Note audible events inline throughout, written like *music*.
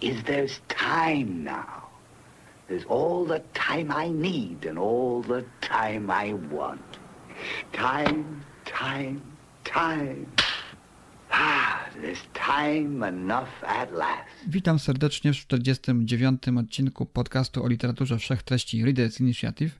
is there's time now. There's all the time I need and all the time I want. Time, time, time. Ah, there's time enough at last. Witam serdecznie w 49. odcinku podcastu o literaturze wszechtreści Readers Initiative.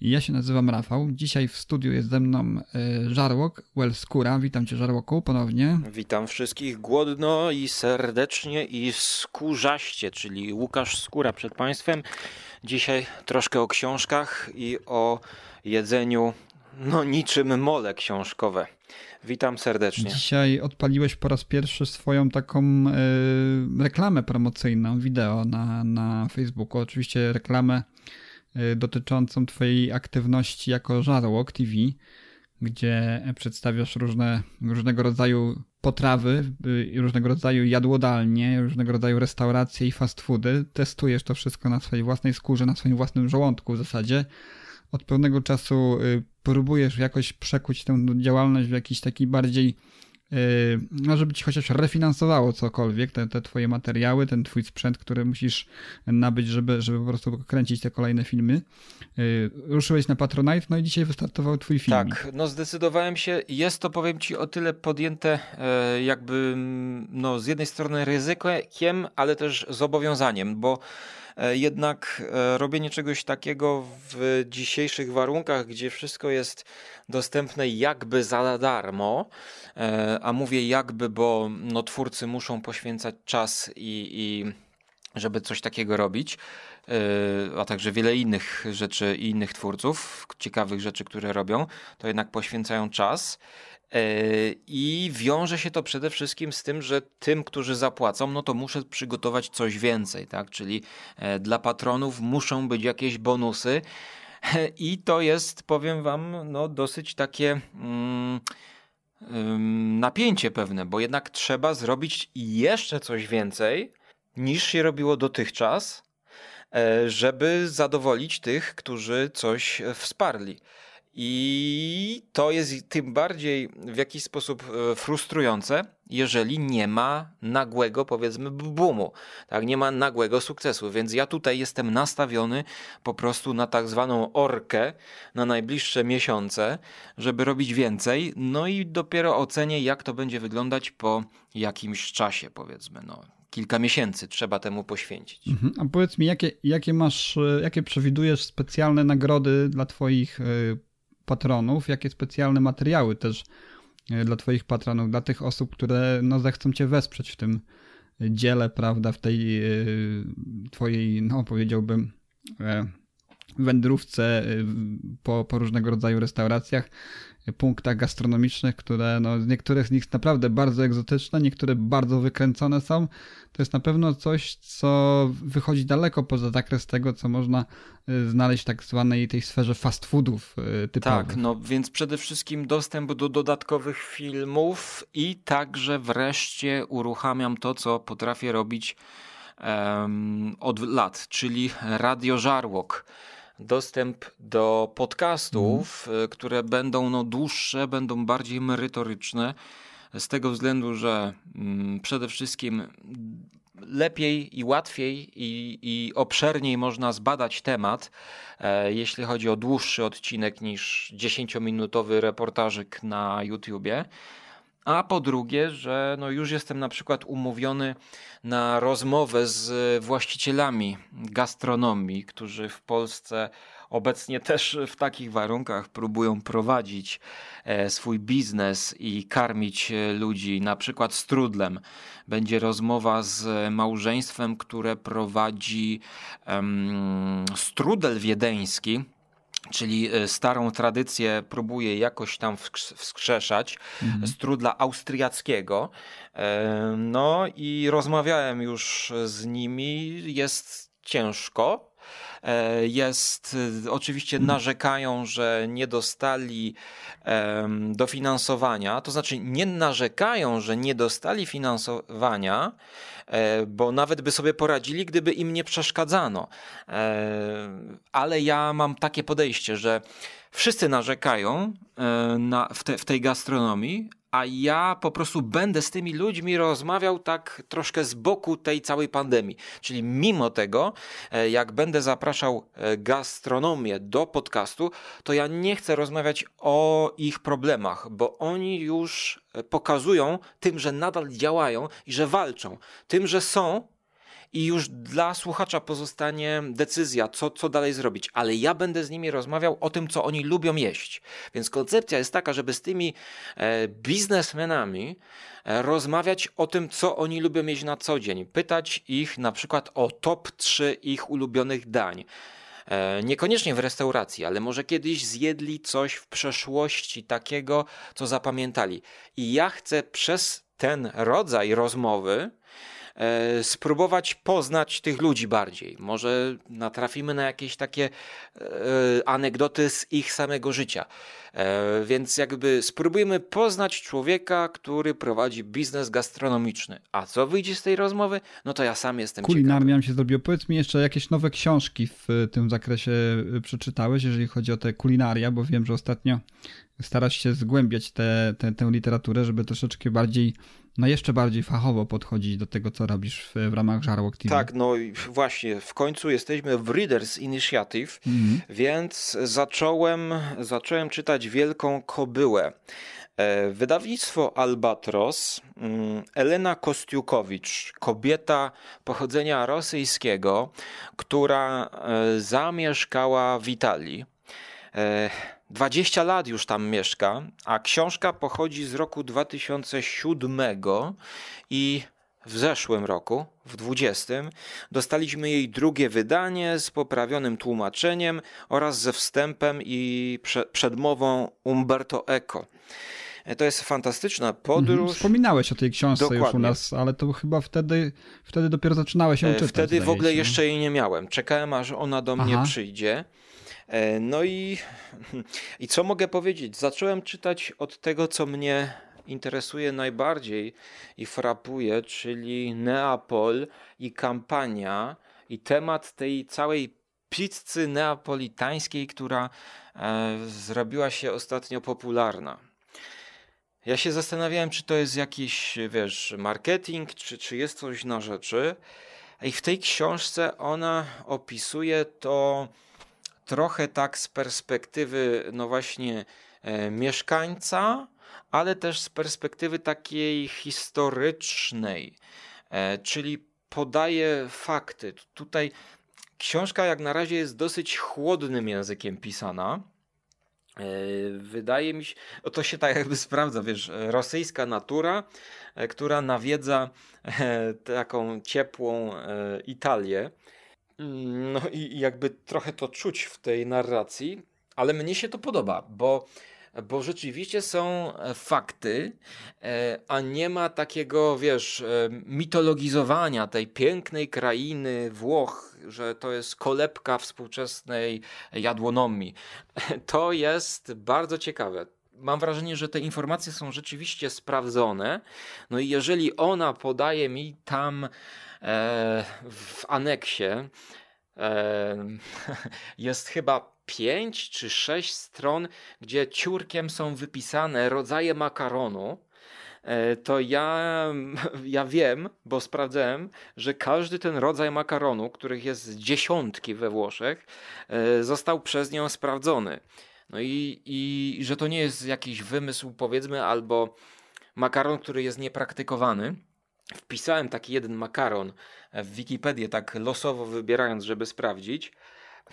Ja się nazywam Rafał. Dzisiaj w studiu jest ze mną y, Żarłok, Well Skóra. Witam cię Żarłoku ponownie. Witam wszystkich głodno i serdecznie i skórzaście, czyli Łukasz Skóra przed Państwem. Dzisiaj troszkę o książkach i o jedzeniu, no niczym mole książkowe. Witam serdecznie. Dzisiaj odpaliłeś po raz pierwszy swoją taką y, reklamę promocyjną, wideo na, na Facebooku. Oczywiście reklamę dotyczącą Twojej aktywności jako Żarłok TV, gdzie przedstawiasz różne, różnego rodzaju potrawy, y, różnego rodzaju jadłodalnie, różnego rodzaju restauracje i fast foody. Testujesz to wszystko na swojej własnej skórze, na swoim własnym żołądku w zasadzie. Od pewnego czasu y, próbujesz jakoś przekuć tę działalność w jakiś taki bardziej, no żeby ci chociaż refinansowało cokolwiek, te, te twoje materiały, ten twój sprzęt, który musisz nabyć, żeby, żeby po prostu kręcić te kolejne filmy. Yy, ruszyłeś na Patronite, no i dzisiaj wystartował twój film. Tak, no zdecydowałem się. Jest to, powiem ci, o tyle podjęte e, jakby, no z jednej strony ryzykiem, ale też zobowiązaniem, bo jednak e, robienie czegoś takiego w dzisiejszych warunkach, gdzie wszystko jest dostępne jakby za darmo, a mówię jakby, bo no, twórcy muszą poświęcać czas i, i żeby coś takiego robić, a także wiele innych rzeczy i innych twórców, ciekawych rzeczy, które robią, to jednak poświęcają czas. I wiąże się to przede wszystkim z tym, że tym, którzy zapłacą, no to muszę przygotować coś więcej, tak? Czyli dla patronów muszą być jakieś bonusy. *laughs* I to jest, powiem wam, no dosyć takie mm, napięcie pewne, bo jednak trzeba zrobić jeszcze coś więcej niż się robiło dotychczas, żeby zadowolić tych, którzy coś wsparli. I to jest tym bardziej w jakiś sposób frustrujące, jeżeli nie ma nagłego, powiedzmy, boomu, tak, nie ma nagłego sukcesu. Więc ja tutaj jestem nastawiony po prostu na tak zwaną orkę na najbliższe miesiące, żeby robić więcej. No i dopiero ocenię, jak to będzie wyglądać po jakimś czasie, powiedzmy. No, kilka miesięcy trzeba temu poświęcić. Mhm. A powiedz mi, jakie, jakie masz, jakie przewidujesz specjalne nagrody dla Twoich patronów, jakie specjalne materiały też dla Twoich patronów, dla tych osób, które no, zechcą Cię wesprzeć w tym dziele, prawda, w tej Twojej, no powiedziałbym, wędrówce po, po różnego rodzaju restauracjach, punktach gastronomicznych, które no, niektórych z nich naprawdę bardzo egzotyczne, niektóre bardzo wykręcone są. To jest na pewno coś, co wychodzi daleko poza zakres tego, co można znaleźć w tak zwanej tej sferze fast foodów typowych. Tak, no więc przede wszystkim dostęp do dodatkowych filmów i także wreszcie uruchamiam to, co potrafię robić um, od lat, czyli Radio Żarłok dostęp do podcastów, mm. które będą no, dłuższe, będą bardziej merytoryczne, z tego względu, że mm, przede wszystkim lepiej i łatwiej i, i obszerniej można zbadać temat, e, jeśli chodzi o dłuższy odcinek niż 10-minutowy reportażyk na YouTubie. A po drugie, że no już jestem na przykład umówiony na rozmowę z właścicielami gastronomii, którzy w Polsce obecnie też w takich warunkach próbują prowadzić swój biznes i karmić ludzi, na przykład strudlem. Będzie rozmowa z małżeństwem, które prowadzi um, strudel wiedeński czyli e, starą tradycję próbuje jakoś tam wskrzeszać mhm. strudla austriackiego. E, no i rozmawiałem już z nimi, jest ciężko. E, jest, oczywiście narzekają, że nie dostali dofinansowania, to znaczy nie narzekają, że nie dostali finansowania, E, bo nawet by sobie poradzili, gdyby im nie przeszkadzano. E, ale ja mam takie podejście, że wszyscy narzekają e, na, w, te, w tej gastronomii, a ja po prostu będę z tymi ludźmi rozmawiał tak troszkę z boku tej całej pandemii. Czyli mimo tego, e, jak będę zapraszał e, gastronomię do podcastu, to ja nie chcę rozmawiać o ich problemach, bo oni już pokazują tym, że nadal działają i że walczą, tym, że są i już dla słuchacza pozostanie decyzja, co, co dalej zrobić. Ale ja będę z nimi rozmawiał o tym, co oni lubią jeść. Więc koncepcja jest taka, żeby z tymi e, biznesmenami e, rozmawiać o tym, co oni lubią jeść na co dzień. Pytać ich na przykład o top 3 ich ulubionych dań. E, niekoniecznie w restauracji, ale może kiedyś zjedli coś w przeszłości takiego, co zapamiętali. I ja chcę przez ten rodzaj rozmowy spróbować poznać tych ludzi bardziej. Może natrafimy na jakieś takie e, anegdoty z ich samego życia. E, więc jakby spróbujmy poznać człowieka, który prowadzi biznes gastronomiczny. A co wyjdzie z tej rozmowy? No to ja sam jestem Kulinarnie nam się zrobiło. Powiedz mi jeszcze, jakieś nowe książki w tym zakresie przeczytałeś, jeżeli chodzi o te kulinaria, bo wiem, że ostatnio starasz się zgłębiać tę literaturę, żeby troszeczkę bardziej no jeszcze bardziej fachowo podchodzić do tego, co robisz w, w ramach Żarłok TV. Tak, no i właśnie, w końcu jesteśmy w Readers Initiative, mm. więc zacząłem, zacząłem czytać Wielką Kobyłę. E, wydawnictwo Albatros, mm, Elena Kostiukowicz, kobieta pochodzenia rosyjskiego, która e, zamieszkała w Italii. E, 20 lat już tam mieszka, a książka pochodzi z roku 2007 i w zeszłym roku, w 20, dostaliśmy jej drugie wydanie z poprawionym tłumaczeniem oraz ze wstępem i prze przedmową Umberto Eco. E, to jest fantastyczna podróż. Mhm, wspominałeś o tej książce Dokładnie. już u nas, ale to chyba wtedy, wtedy dopiero zaczynałeś ją e, czytać. Wtedy w ogóle jeszcze jej nie miałem. Czekałem, aż ona do Aha. mnie przyjdzie. E, no i, *laughs* i co mogę powiedzieć? Zacząłem czytać od tego, co mnie interesuje najbardziej i frapuje, czyli Neapol i kampania i temat tej całej pizzy neapolitańskiej, która e, zrobiła się ostatnio popularna. Ja się zastanawiałem, czy to jest jakiś, wiesz, marketing, czy, czy jest coś na rzeczy. I w tej książce ona opisuje to trochę tak z perspektywy, no właśnie, e, mieszkańca, ale też z perspektywy takiej historycznej, e, czyli podaje fakty. Tutaj książka jak na razie jest dosyć chłodnym językiem pisana. E, wydaje mi się, to się tak jakby sprawdza, wiesz, rosyjska natura, która nawiedza taką ciepłą Italię. No i jakby trochę to czuć w tej narracji, ale mnie się to podoba, bo, bo rzeczywiście są e, fakty, e, a nie ma takiego, wiesz, e, mitologizowania tej pięknej krainy Włoch, że to jest kolebka współczesnej jadłonomii. *laughs* To jest bardzo ciekawe mam wrażenie, że te informacje są rzeczywiście sprawdzone. No i jeżeli ona podaje mi tam w aneksie e, *laughs* jest chyba pięć czy sześć stron, gdzie ciurkiem są wypisane rodzaje makaronu e, to ja, *laughs* ja wiem, bo sprawdzałem, że każdy ten rodzaj makaronu, których jest dziesiątki we Włoszech, został przez nią sprawdzony. No i, i że to nie jest jakiś wymysł, powiedzmy, albo makaron, który jest niepraktykowany wpisałem taki jeden makaron w Wikipedię, tak losowo wybierając, żeby sprawdzić.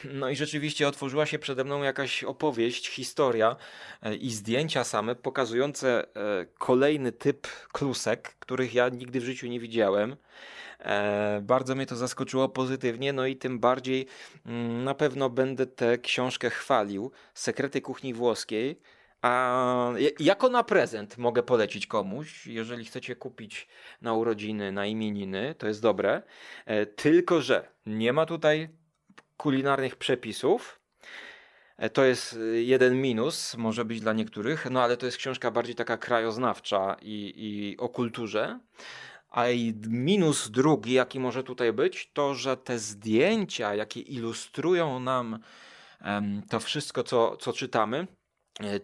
No i rzeczywiście otworzyła się przede mną jakaś opowieść, historia e, i zdjęcia same pokazujące e, kolejny typ klusek, których ja nigdy w życiu nie widziałem. E, bardzo mnie to zaskoczyło pozytywnie, no i tym bardziej mm, na pewno będę tę książkę chwalił. Sekrety kuchni włoskiej. A jako na prezent mogę polecić komuś, jeżeli chcecie kupić na urodziny, na imieniny, to jest dobre. Tylko, że nie ma tutaj kulinarnych przepisów. E, to jest y, jeden minus, może być dla niektórych, no ale to jest książka bardziej taka krajoznawcza i, i o kulturze. A i minus drugi, jaki może tutaj być, to że te zdjęcia, jakie ilustrują nam to wszystko, co, co czytamy, e,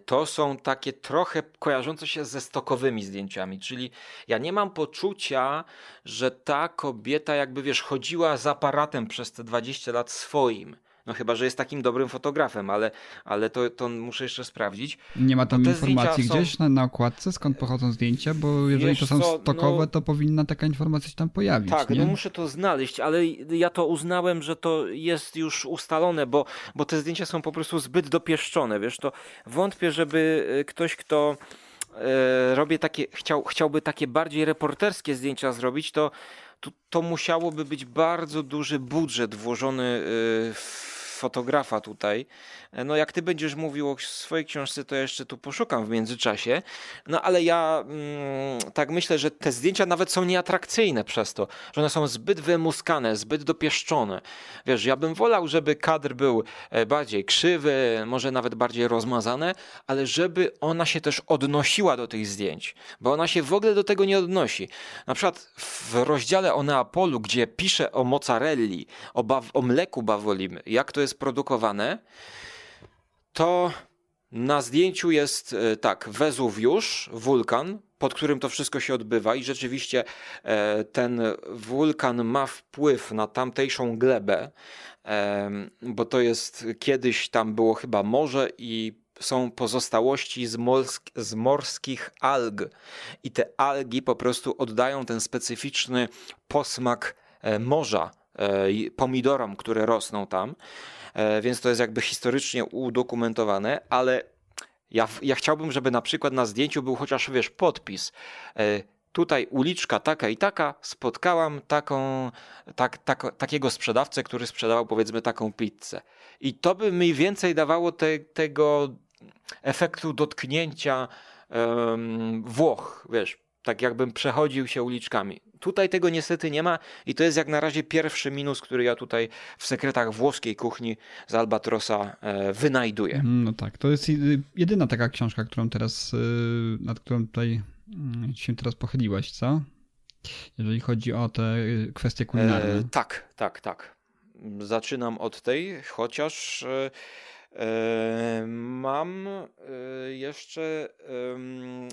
to są takie trochę kojarzące się ze stokowymi zdjęciami, czyli ja nie mam poczucia, że ta kobieta jakby wiesz, chodziła z aparatem przez te 20 lat swoim no chyba, że jest takim dobrym fotografem, ale, ale to, to muszę jeszcze sprawdzić. Nie ma tam informacji gdzieś są... na, na okładce, skąd pochodzą zdjęcia, bo jeżeli Wiesz to są co, stokowe, no... to powinna taka informacja się tam pojawić. Tak, nie? no muszę to znaleźć, ale ja to uznałem, że to jest już ustalone, bo, bo te zdjęcia są po prostu zbyt dopieszczone. Wiesz, to wątpię, żeby e, ktoś, kto e, robię takie, chciał, chciałby takie bardziej reporterskie zdjęcia zrobić, to, to, to musiałoby być bardzo duży budżet włożony e, w fotografa tutaj. No jak ty będziesz mówił o swojej książce, to jeszcze tu poszukam w międzyczasie. No ale ja mm, tak myślę, że te zdjęcia nawet są nieatrakcyjne przez to, że one są zbyt wymuskane, zbyt dopieszczone. Wiesz, ja bym wolał, żeby kadr był e, bardziej krzywy, może nawet bardziej rozmazane, ale żeby ona się też odnosiła do tych zdjęć, bo ona się w ogóle do tego nie odnosi. Na przykład w rozdziale o Neapolu, gdzie pisze o mozzarelli, o, o mleku bawolim, jak to jest produkowane, to na zdjęciu jest e, tak, Wezuwiusz, wulkan, pod którym to wszystko się odbywa i rzeczywiście e, ten wulkan ma wpływ na tamtejszą glebę, e, bo to jest kiedyś tam było chyba morze i są pozostałości z, morsk z morskich alg i te algi po prostu oddają ten specyficzny posmak morza pomidorom, które rosną tam. E, więc to jest jakby historycznie udokumentowane, ale ja, ja chciałbym, żeby na przykład na zdjęciu był chociaż, wiesz, podpis. E, tutaj uliczka taka i taka, spotkałam taką, tak, tak, takiego sprzedawcę, który sprzedawał powiedzmy taką pizzę. I to by mniej więcej dawało te, tego efektu dotknięcia um, Włoch, wiesz, tak jakbym przechodził się uliczkami. Tutaj tego niestety nie ma i to jest jak na razie pierwszy minus, który ja tutaj w sekretach włoskiej kuchni z Albatrosa e, wynajduję. Mm, no tak, to jest jedyna taka książka, którą teraz, e, nad którą tutaj mm, się teraz pochyliłeś, co? Jeżeli chodzi o te e, kwestie kulinarne. E, tak, tak, tak. Zaczynam od tej, chociaż Mam jeszcze,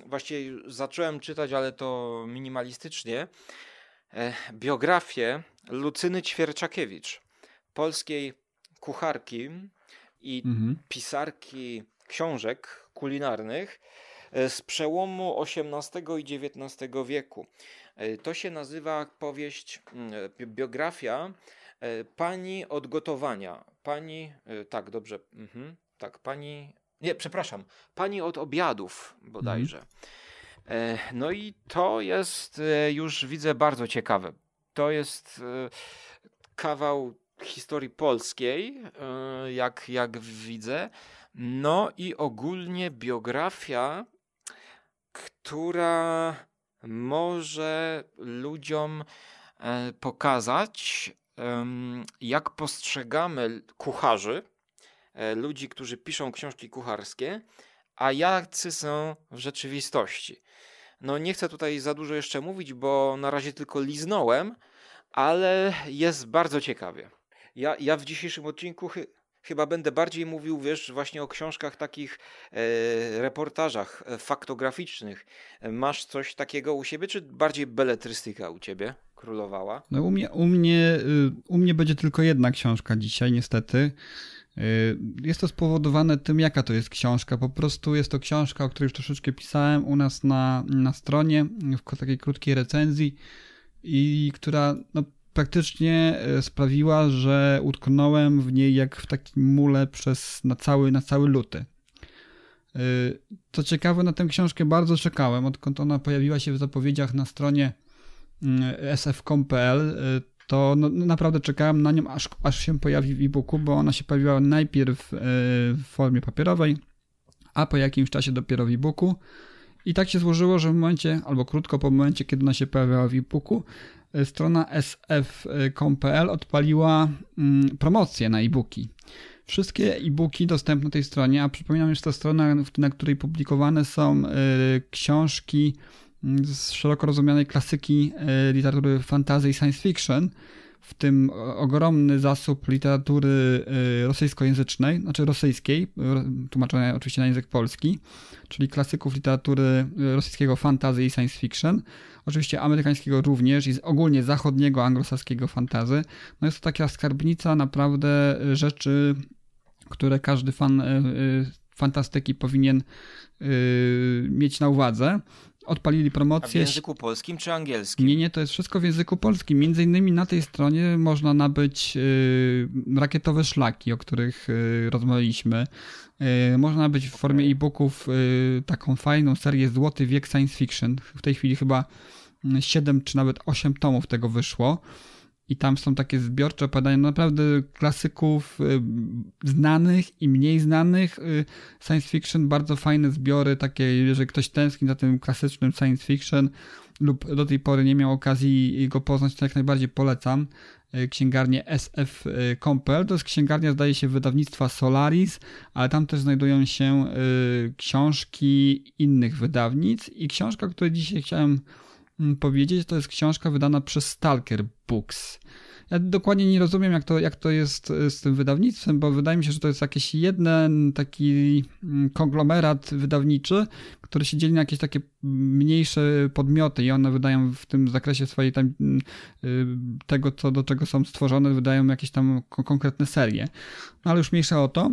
właściwie zacząłem czytać, ale to minimalistycznie, E, biografię Lucyny Ćwierczakiewicz, polskiej kucharki i mhm. pisarki książek kulinarnych e, z przełomu XVIII i XIX wieku. E, to się nazywa powieść, biografia pani od gotowania. Pani, tak, dobrze, mhm, tak, pani, nie, przepraszam, pani od obiadów bodajże. Mhm. E, no i to jest e, już widzę bardzo ciekawe. To jest e, kawał historii polskiej, jak, jak widzę. No i ogólnie biografia, która może ludziom pokazać, jak postrzegamy kucharzy, ludzi, którzy piszą książki kucharskie, a jacy są w rzeczywistości. No nie chcę tutaj za dużo jeszcze mówić, bo na razie tylko liznąłem, ale jest bardzo ciekawie. Ja, ja w dzisiejszym odcinku chy, chyba będę bardziej mówił, wiesz, właśnie o książkach takich, e, reportażach e, faktograficznych. Masz coś takiego u siebie, czy bardziej beletrystyka u ciebie królowała? No u mnie, u mnie, y, u mnie będzie tylko jedna książka dzisiaj, niestety. Y, jest to spowodowane tym, jaka to jest książka. Po prostu jest to książka, o której już troszeczkę pisałem u nas na, na stronie, w takiej krótkiej recenzji i która no, praktycznie e, sprawiła, że utknąłem w niej jak w takim mule przez na cały, na cały luty. Co ciekawe, na tę książkę bardzo czekałem, odkąd ona pojawiła się w zapowiedziach na stronie sf.com.pl, to no, no, naprawdę czekałem na nią, aż, aż się pojawi w e-booku, bo ona się pojawiła najpierw w formie papierowej, a po jakimś czasie dopiero w e-booku. I tak się złożyło, że w momencie, albo krótko po momencie, kiedy ona się pojawiała w e-booku, strona sf.com.pl odpaliła mm, promocję na e-booki. Wszystkie e-booki dostępne na tej stronie, a przypominam, że to strona, na której publikowane są e, książki z szeroko rozumianej klasyki e, literatury fantasy i science fiction, w tym ogromny zasób literatury y, rosyjskojęzycznej, znaczy rosyjskiej, tłumaczonej oczywiście na język polski, czyli klasyków literatury y, rosyjskiego fantasy i science fiction, oczywiście amerykańskiego również i ogólnie zachodniego anglosaskiego fantazy. No jest to taka skarbnica naprawdę rzeczy, które każdy fan fantastyki powinien mieć na uwadze odpalili promocję. A w języku polskim czy angielskim? Nie, nie, to jest wszystko w języku polskim. Między innymi na tej stronie można nabyć y, rakietowe szlaki, o których y, rozmawialiśmy. Y, można nabyć w formie e-booków taką fajną serię Złoty wiek science fiction. W tej chwili chyba 7 czy nawet 8 tomów tego wyszło i tam są takie zbiorcze opowiadania naprawdę klasyków y, znanych i mniej znanych y, science fiction, bardzo fajne zbiory, takie jeżeli ktoś tęskni za tym klasycznym science fiction lub do tej pory nie miał okazji go poznać, to jak najbardziej polecam. Y, księgarnię SF Compel. To jest księgarnia, zdaje się, wydawnictwa Solaris, ale tam też znajdują się książki innych wydawnic. I książka, której dzisiaj chciałem powiedzieć, to jest książka wydana przez Stalker Books. Ja dokładnie nie rozumiem, jak to, jak to jest e, z tym wydawnictwem, bo wydaje mi się, że to jest jakiś jeden taki konglomerat wydawniczy, który się dzieli na jakieś takie mniejsze podmioty i one wydają w tym zakresie swojej tam, y, tego, co, do czego są stworzone, wydają jakieś tam konkretne serie. No ale już mniejsza o to.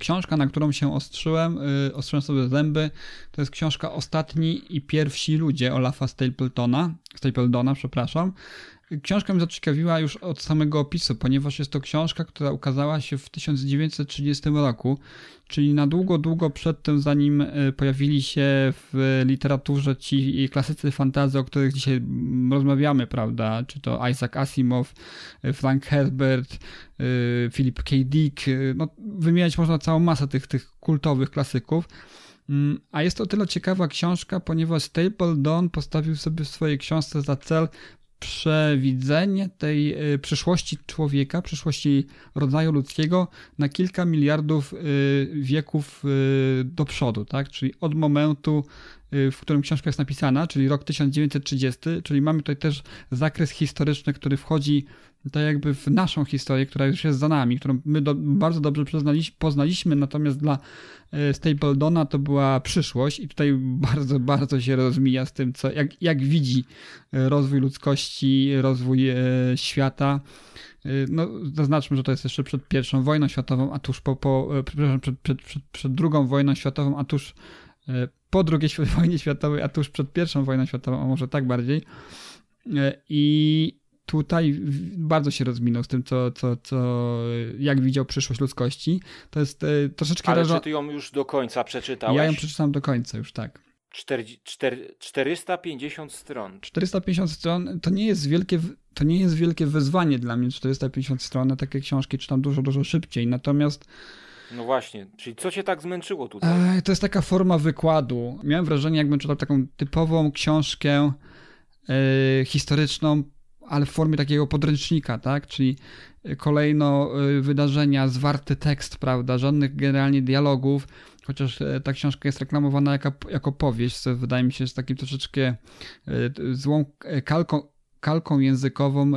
Książka, na którą się ostrzyłem, yy, ostrzyłem sobie zęby, to jest książka Ostatni i Pierwsi Ludzie Olafa Stapletona, Stapledona, przepraszam. Książka mnie zaciekawiła już od samego opisu, ponieważ jest to książka, która ukazała się w 1930 roku, czyli na długo, długo przed tym, zanim e, pojawili się w literaturze ci klasycy fantazy, o których dzisiaj rozmawiamy, prawda? Czy to Isaac Asimov, e, Frank Herbert, e, Philip K. Dick, no, wymieniać można całą masę tych, tych kultowych klasyków. Mm, a jest to tyle ciekawa książka, ponieważ Stapledon postawił sobie w swojej książce za cel przewidzenie tej y, przyszłości człowieka, przyszłości rodzaju ludzkiego na kilka miliardów y, wieków y, do przodu, tak? Czyli od momentu, w którym książka jest napisana, czyli rok 1930, czyli mamy tutaj też zakres historyczny, który wchodzi tak jakby w naszą historię, która już jest za nami, którą my do, bardzo dobrze poznaliśmy, natomiast dla e, Stapledona to była przyszłość i tutaj *laughs* bardzo, bardzo się rozmija z tym, co, jak, jak widzi e, rozwój ludzkości, rozwój e, świata. No, zaznaczmy, że to jest jeszcze przed pierwszą wojną światową, a tuż po, po przepraszam, przed, przed, przed, przed drugą wojną światową, a tuż po drugiej *laughs* wojnie światowej, a tuż przed pierwszą wojną światową, a może tak bardziej. I tutaj bardzo się rozminął z tym, co, co, co, jak widział przyszłość ludzkości. To jest e, troszeczkę... Ale rażo... czy ty ją już do końca przeczytałeś? Ja ją przeczytałem do końca już, tak. 450 stron. 450 stron to nie jest wielkie, to nie jest wielkie wyzwanie dla mnie, 450 stron. Takie książki czytam dużo, dużo szybciej. Natomiast no właśnie, czyli co cię tak zmęczyło tutaj? to jest taka forma wykładu. Miałem wrażenie, jakbym czytał taką typową książkę yy, historyczną ale w formie takiego podręcznika, tak? Czyli kolejno y, wydarzenia, zwarty tekst, prawda? Żadnych generalnie dialogów, chociaż e, ta książka jest reklamowana jako, jako powieść, co wydaje mi się z takim troszeczkę e, złą e, kalką, kalką językową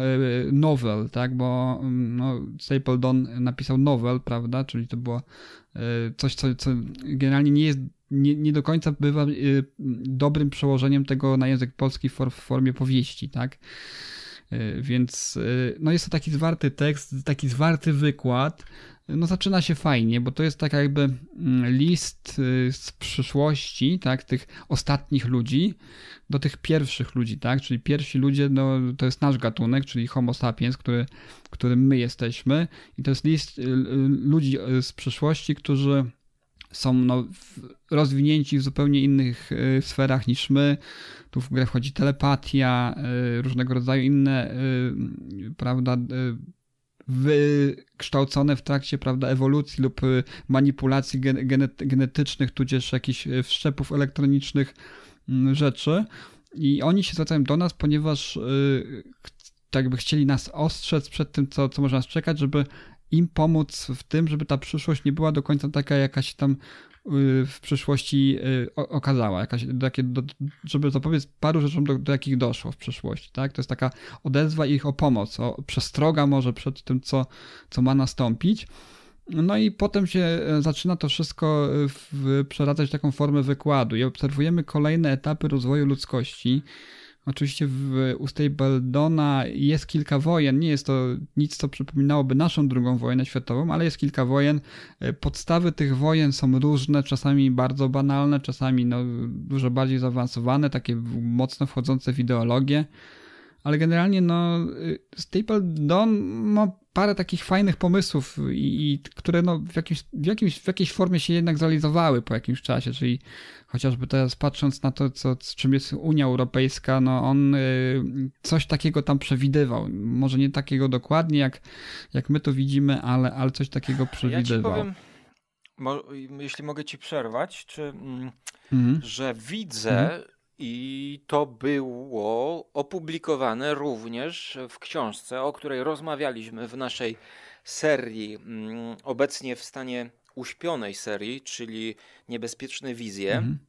novel, tak? Bo mm, no, Stapledon napisał novel, prawda? Czyli to było coś, co, co generalnie nie jest nie, nie do końca bywa dobrym przełożeniem tego na język polski w formie powieści, tak? Y, więc y, no jest to taki zwarty tekst, taki zwarty wykład, no zaczyna się fajnie, bo to jest tak jakby mm, list y, z przyszłości, tak, tych ostatnich ludzi do tych pierwszych ludzi, tak, czyli pierwsi ludzie, no to jest nasz gatunek, czyli homo sapiens, który, którym my jesteśmy. I to jest list ludzi z przyszłości, którzy są no, rozwinięci w zupełnie innych sferach niż my. Tu w grę wchodzi telepatia, różnego rodzaju inne, prawda, wykształcone w trakcie prawda, ewolucji lub y, manipulacji genetycznych, tudzież jakichś y, wszczepów elektronicznych mm, rzeczy. I oni się zwracają do nas, ponieważ y, tak jakby chcieli nas ostrzec przed tym, co, co można nas czekać, żeby im pomóc w tym, żeby ta przyszłość nie była do końca taka jakaś tam Y, w przyszłości y, okazała, jakaś, takie, do, żeby zapobiec paru rzeczom, do, do jakich doszło w przyszłości. Tak? To jest taka odezwa ich o pomoc, o przestroga może przed tym, co, co ma nastąpić. No i potem się e, zaczyna to wszystko e, w, przeradzać w taką formę wykładu i obserwujemy kolejne etapy rozwoju ludzkości. Oczywiście w, u Stapledona jest kilka wojen, nie jest to nic, co przypominałoby naszą drugą wojnę światową, ale jest kilka wojen. E, podstawy tych wojen są różne, czasami bardzo banalne, czasami no, dużo bardziej zaawansowane, takie mocno wchodzące w ideologię. Ale generalnie no, e, Stapledon ma parę takich fajnych pomysłów, i, i które no w, jakimś, w, jakimś, w jakiejś formie się jednak zrealizowały po jakimś czasie, czyli chociażby teraz patrząc na to, co, czym jest Unia Europejska, no on y, coś takiego tam przewidywał. Może nie takiego dokładnie, jak, jak my to widzimy, ale, ale coś takiego przewidywał. Ja powiem, mo, jeśli mogę ci przerwać, czy, mm, mhm. że widzę mhm. I to było opublikowane również w książce, o której rozmawialiśmy w naszej serii, mm, obecnie w stanie uśpionej serii, czyli Niebezpieczne Wizje. Mhm.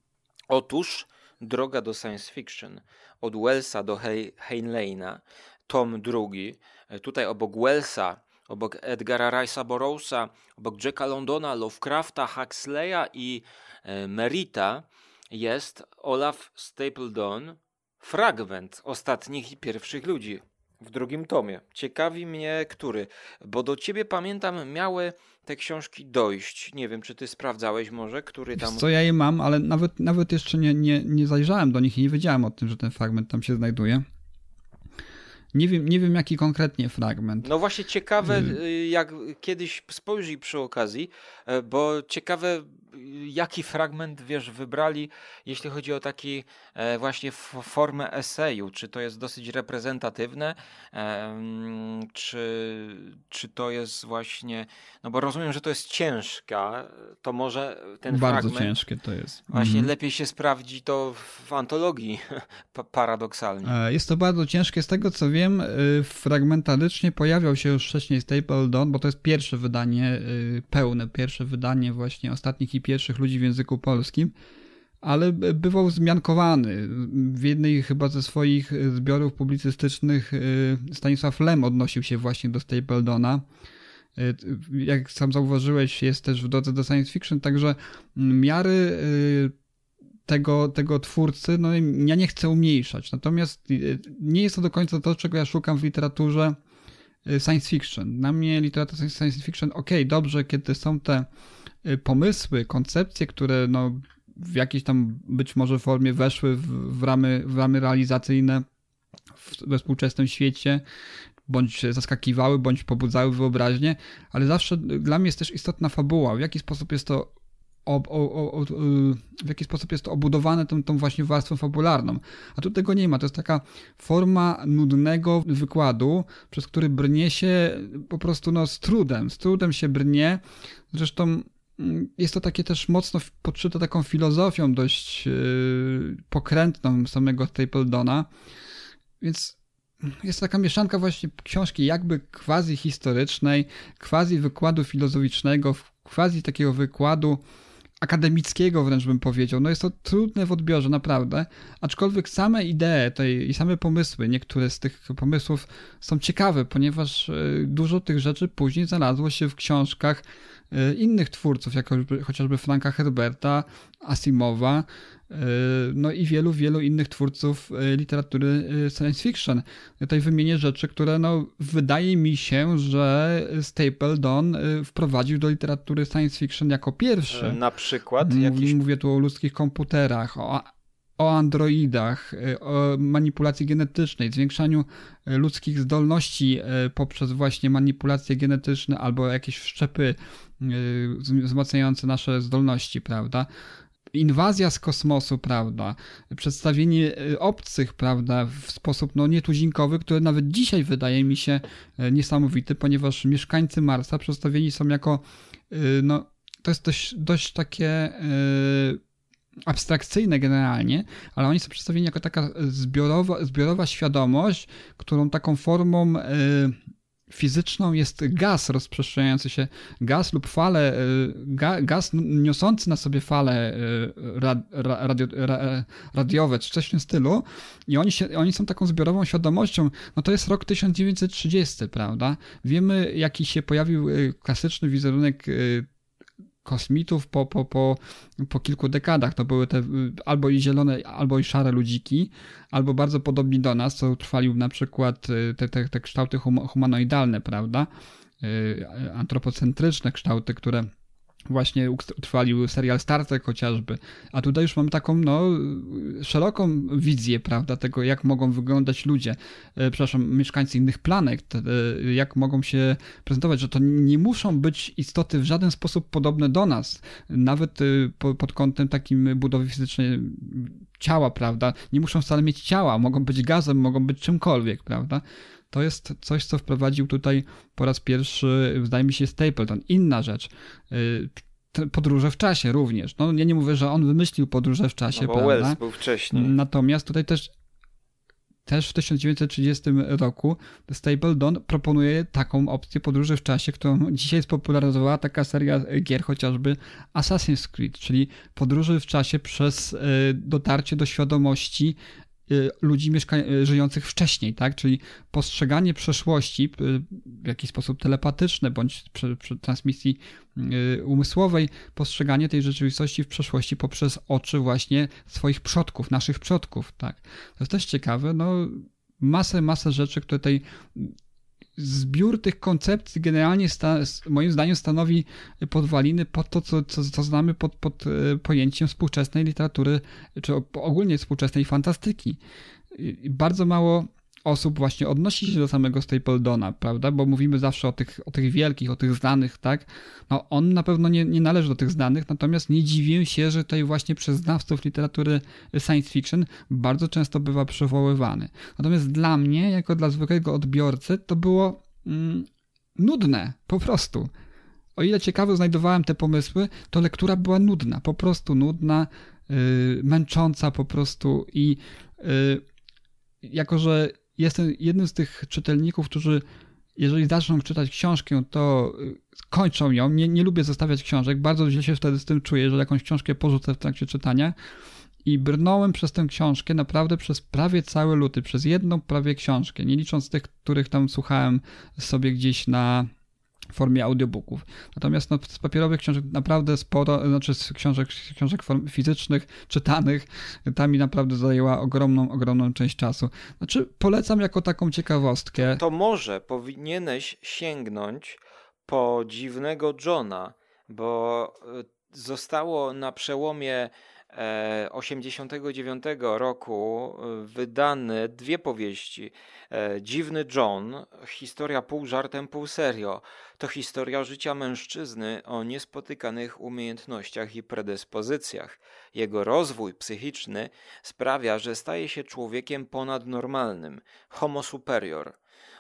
Otóż Droga do Science Fiction od Wellsa do Heinleina, tom drugi. Tutaj obok Wellsa, obok Edgara Rice'a Burroughsa, obok Jacka Londona, Lovecrafta, Huxleya i e, Merita jest Olaf Stapledon, fragment ostatnich i pierwszych ludzi w drugim tomie. Ciekawi mnie, który, bo do ciebie pamiętam, miały te książki dojść. Nie wiem, czy ty sprawdzałeś może, który tam. Wiesz co ja je mam, ale nawet, nawet jeszcze nie, nie, nie zajrzałem do nich i nie wiedziałem o tym, że ten fragment tam się znajduje. Nie wiem, nie wiem jaki konkretnie fragment. No właśnie ciekawe, y- y, jak kiedyś spojrzyj przy okazji, e, bo ciekawe jaki fragment, wiesz, wybrali, jeśli chodzi o taki e, właśnie formę eseju, czy to jest dosyć reprezentatywne, czy, czy to jest właśnie, no bo rozumiem, że to jest ciężka, to może ten Bardzo fragment... Bardzo ciężkie to jest. Właśnie mhm. lepiej się sprawdzi to w antologii, *laughs* paradoksalnie. E, jest to bardzo ciężkie, z tego co wiem, y, fragmentarycznie pojawiał się już wcześniej Stapledon, bo to jest pierwsze wydanie, y, pełne pierwsze wydanie właśnie ostatnich i pierwszych ludzi w języku polskim, ale bywał zmiankowany. W jednej chyba ze swoich zbiorów publicystycznych y, Stanisław Lem odnosił się właśnie do Stapledona. Y, jak sam zauważyłeś, jest też w drodze do science fiction, także miary y, tego, tego twórcy, no ja nie chcę umniejszać. Natomiast nie jest to do końca to, czego ja szukam w literaturze science fiction. Na mnie literatura science fiction, ok, dobrze, kiedy są te pomysły, koncepcje, które no, w jakiejś tam być może formie weszły w, w, ramy, w ramy realizacyjne we współczesnym świecie, bądź zaskakiwały, bądź pobudzały wyobraźnię, ale zawsze dla mnie jest też istotna fabuła, w jaki sposób jest to o, w jaki sposób jest to obudowane tą, tą właśnie warstwą fabularną. A tu tego nie ma. To jest taka forma nudnego wykładu, przez który brnie się po prostu no, z trudem. Z trudem się brnie. Zresztą jest to takie też mocno podszyte taką filozofią dość yy, pokrętną samego Stapledona, więc jest taka mieszanka właśnie książki jakby quasi historycznej, quasi wykładu filozoficznego, quasi takiego wykładu akademickiego wręcz bym powiedział. No jest to trudne w odbiorze, naprawdę. Aczkolwiek same idee tej, i same pomysły, niektóre z tych pomysłów są ciekawe, ponieważ yy, dużo tych rzeczy później znalazło się w książkach innych twórców, jak chociażby Franka Herberta, Asimowa, no i wielu, wielu innych twórców literatury science fiction. Tutaj wymienię rzeczy, które no, wydaje mi się, że Stapledon wprowadził do literatury science fiction jako pierwszy. Na przykład? Jakiś... Mówię tu o ludzkich komputerach, o o androidach, y, o manipulacji genetycznej, zwiększaniu y, ludzkich zdolności y, poprzez właśnie manipulacje genetyczne albo jakieś wszczepy wzmacniające nasze zdolności, prawda? Inwazja z kosmosu, prawda? Przedstawienie obcych, prawda, w sposób no, nietuzinkowy, który nawet dzisiaj wydaje mi się niesamowity, ponieważ mieszkańcy Marsa przedstawieni są jako, no, to jest dość, dość takie abstrakcyjne generalnie, ale oni są przedstawieni jako taka zbiorowa, zbiorowa świadomość, którą taką formą y, fizyczną jest gaz rozprzestrzeniający się, gaz lub fale, y, ga, gaz niosący na sobie fale y, radio, radiowe, czy coś w tym stylu i oni, się, oni są taką zbiorową świadomością, no to jest rok 1930, prawda? Wiemy, jaki się pojawił klasyczny wizerunek kosmitów po, po, po, po kilku dekadach. To były te albo i zielone, albo i szare ludziki, albo bardzo podobni do nas, co trwali na przykład y, te, te, te kształty humanoidalne, prawda? Y, antropocentryczne kształty, które właśnie utrwalił serial Star Trek chociażby, a tutaj już mamy taką no, szeroką wizję, prawda, tego jak mogą wyglądać ludzie, e, przepraszam, mieszkańcy innych planet, e, jak mogą się prezentować, że to nie muszą być istoty w żaden sposób podobne do nas, nawet e, pod kątem takim budowy fizycznej ciała, prawda, nie muszą wcale mieć ciała, mogą być gazem, mogą być czymkolwiek, prawda, to jest coś, co wprowadził tutaj po raz pierwszy, zdaje mi się, Stapleton. Inna rzecz. Y, podróże w czasie również. No, ja nie mówię, że on wymyślił podróże w czasie, no, bo prawda? Wells był wcześniej. Natomiast tutaj też też w 1930 roku Stapleton proponuje taką opcję podróży w czasie, którą dzisiaj spopularyzowała taka seria gier chociażby Assassin's Creed, czyli podróży w czasie przez y, dotarcie do świadomości ludzi mieszka- y, żyjących wcześniej, tak? Czyli postrzeganie przeszłości y, w jakiś sposób telepatyczne bądź przy, przy transmisji umysłowej, postrzeganie tej rzeczywistości w przeszłości poprzez oczy właśnie swoich przodków, naszych przodków, tak? To jest też ciekawe, no masę, masę rzeczy, które tutaj zbiór tych koncepcji generalnie sta, moim zdaniem stanowi podwaliny pod to, co, co, co znamy pod, pod e, pojęciem współczesnej literatury, czy ogólnie współczesnej fantastyki. Bardzo mało osób właśnie odnosi się do samego Stapledona, prawda? Bo mówimy zawsze o tych, o tych wielkich, o tych znanych, tak? No on na pewno nie, nie należy do tych znanych, natomiast nie dziwię się, że tutaj właśnie przez znawców literatury science fiction bardzo często bywa przywoływany. Natomiast dla mnie, jako dla zwykłego odbiorcy, to było mm, nudne, po prostu. O ile ciekawe znajdowałem te pomysły, to lektura była nudna, po prostu nudna, yy, męcząca po prostu i yy, jako, że jestem jednym z tych czytelników, którzy jeżeli zaczną czytać książkę, to y, kończą ją. Nie, nie lubię zostawiać książek. Bardzo źle się wtedy z tym czuję, że jakąś książkę porzucę w trakcie czytania. I brnąłem przez tę książkę naprawdę przez prawie cały luty, przez jedną prawie książkę, nie licząc tych, których tam słuchałem sobie gdzieś na, w formie audiobooków. Natomiast no, z papierowych książek naprawdę sporo, znaczy z książek, książek fizycznych, czytanych, ta mi naprawdę zajęła ogromną, ogromną część czasu. Znaczy polecam jako taką ciekawostkę. To, to może powinieneś sięgnąć po dziwnego Johna, bo e, zostało na przełomie 89 e, roku e, wydane dwie powieści. E, Dziwny John, historia pół żartem, pół serio. To historia życia mężczyzny o niespotykanych umiejętnościach i predyspozycjach. Jego rozwój psychiczny sprawia, że staje się człowiekiem ponadnormalnym, homo superior.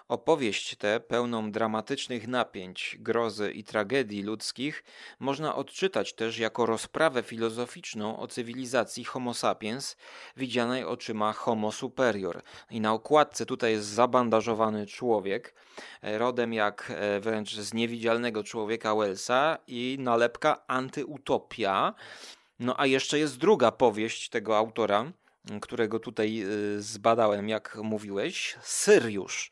Opowieść tę, pełną dramatycznych napięć, grozy i tragedii ludzkich, można odczytać też jako rozprawę filozoficzną o cywilizacji Homo sapiens, widzianej oczyma Homo superior. I na okładce tutaj jest zabandażowany człowiek, e, rodem jak e, wręcz z niewidzialnego człowieka Wellsa i nalepka antyutopia. No a jeszcze jest druga powieść tego autora, którego tutaj y, zbadałem, jak mówiłeś, Syriusz.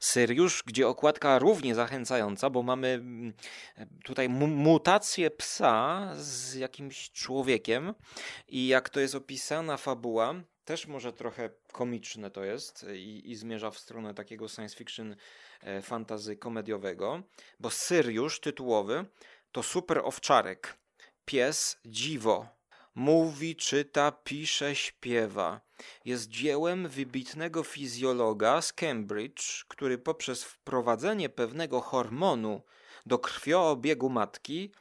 Syriusz, gdzie okładka równie zachęcająca, bo mamy mm, tutaj mutację psa z jakimś człowiekiem i jak to jest opisana fabuła, też może trochę komiczne to jest i, i zmierza w stronę takiego science fiction e, fantazy komediowego, bo Syriusz tytułowy to super owczarek, pies dziwo, Mówi, czyta, pisze, śpiewa. Jest dziełem wybitnego fizjologa z Cambridge, który poprzez wprowadzenie pewnego hormonu do krwioobiegu matki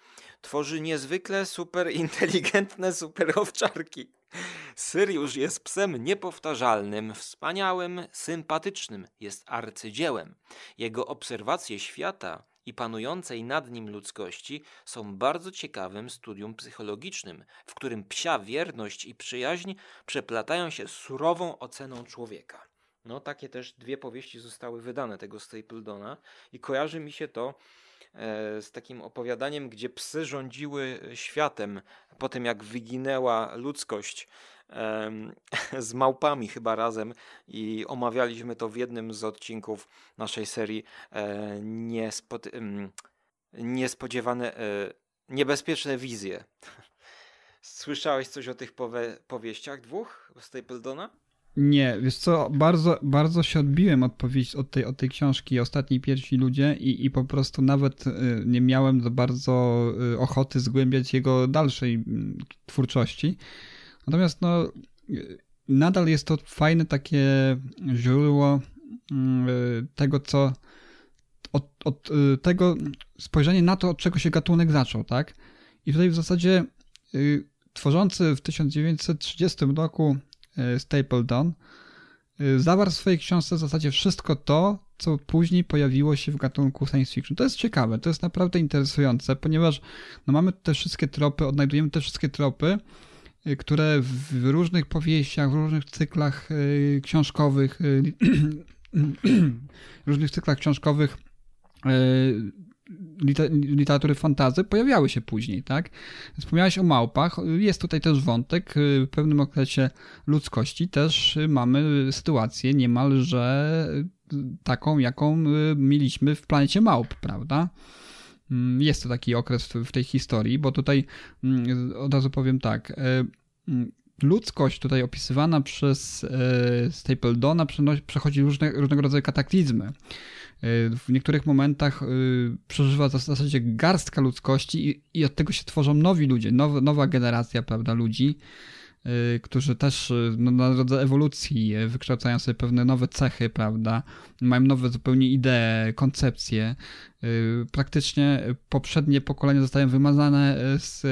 tworzy niezwykle superinteligentne superowczarki. Syriusz jest psem niepowtarzalnym, wspaniałym, sympatycznym, jest arcydziełem. Jego obserwacje świata i panującej nad nim ludzkości są bardzo ciekawym studium psychologicznym, w którym psia wierność i przyjaźń przeplatają się z surową oceną człowieka. No, takie też dwie powieści zostały wydane tego Stapledona i kojarzy mi się to e, z takim opowiadaniem, gdzie psy rządziły światem po tym, jak wyginęła ludzkość *laughs* z małpami chyba razem i omawialiśmy to w jednym z odcinków naszej serii e, niespod, niespodziewane, e, niebezpieczne wizje. *laughs* Słyszałeś coś o tych powie powieściach dwóch Stapledona? Nie, wiesz co, bardzo, bardzo się odbiłem od, od, tej, od tej książki Ostatni Pierwsi Ludzie i, i po prostu nawet y, nie miałem za bardzo ochoty zgłębiać jego dalszej twórczości. Natomiast no, nadal jest to fajne takie źródło mm, tego, co od, od tego spojrzenie na to, od czego się gatunek zaczął, tak? I tutaj w zasadzie y, tworzący w 1930 roku y, Stapledon y, zawarł w swojej książce w zasadzie wszystko to, co później pojawiło się w gatunku science fiction. To jest ciekawe, to jest naprawdę interesujące, ponieważ no, mamy te wszystkie tropy, odnajdujemy te wszystkie tropy, Y, które w różnych powieściach, w różnych cyklach y, książkowych, y, *clears throat* różnych cyklach książkowych literatury fantazy pojawiały się później, tak? Wspomniałeś o małpach, jest tutaj też wątek, w pewnym okresie ludzkości też mamy sytuację niemalże taką, jaką mieliśmy w planecie małp, prawda? Mm, jest to taki okres w tej historii, bo tutaj mm, od razu powiem tak. E, mm, ludzkość tutaj opisywana przez e, Stapledona przechodzi różne, różnego rodzaju kataklizmy. E, w niektórych momentach przeżywa w zasadzie garstka ludzkości i, i od tego się tworzą nowi ludzie, nowa, nowa generacja prawda, ludzi którzy też y, no, na drodze ewolucji y, wykształcają sobie pewne nowe cechy, prawda? Mają nowe zupełnie idee, koncepcje. Praktycznie poprzednie pokolenia zostają wymazane z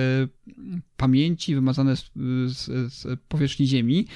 pamięci, wymazane z, z, z powierzchni Ziemi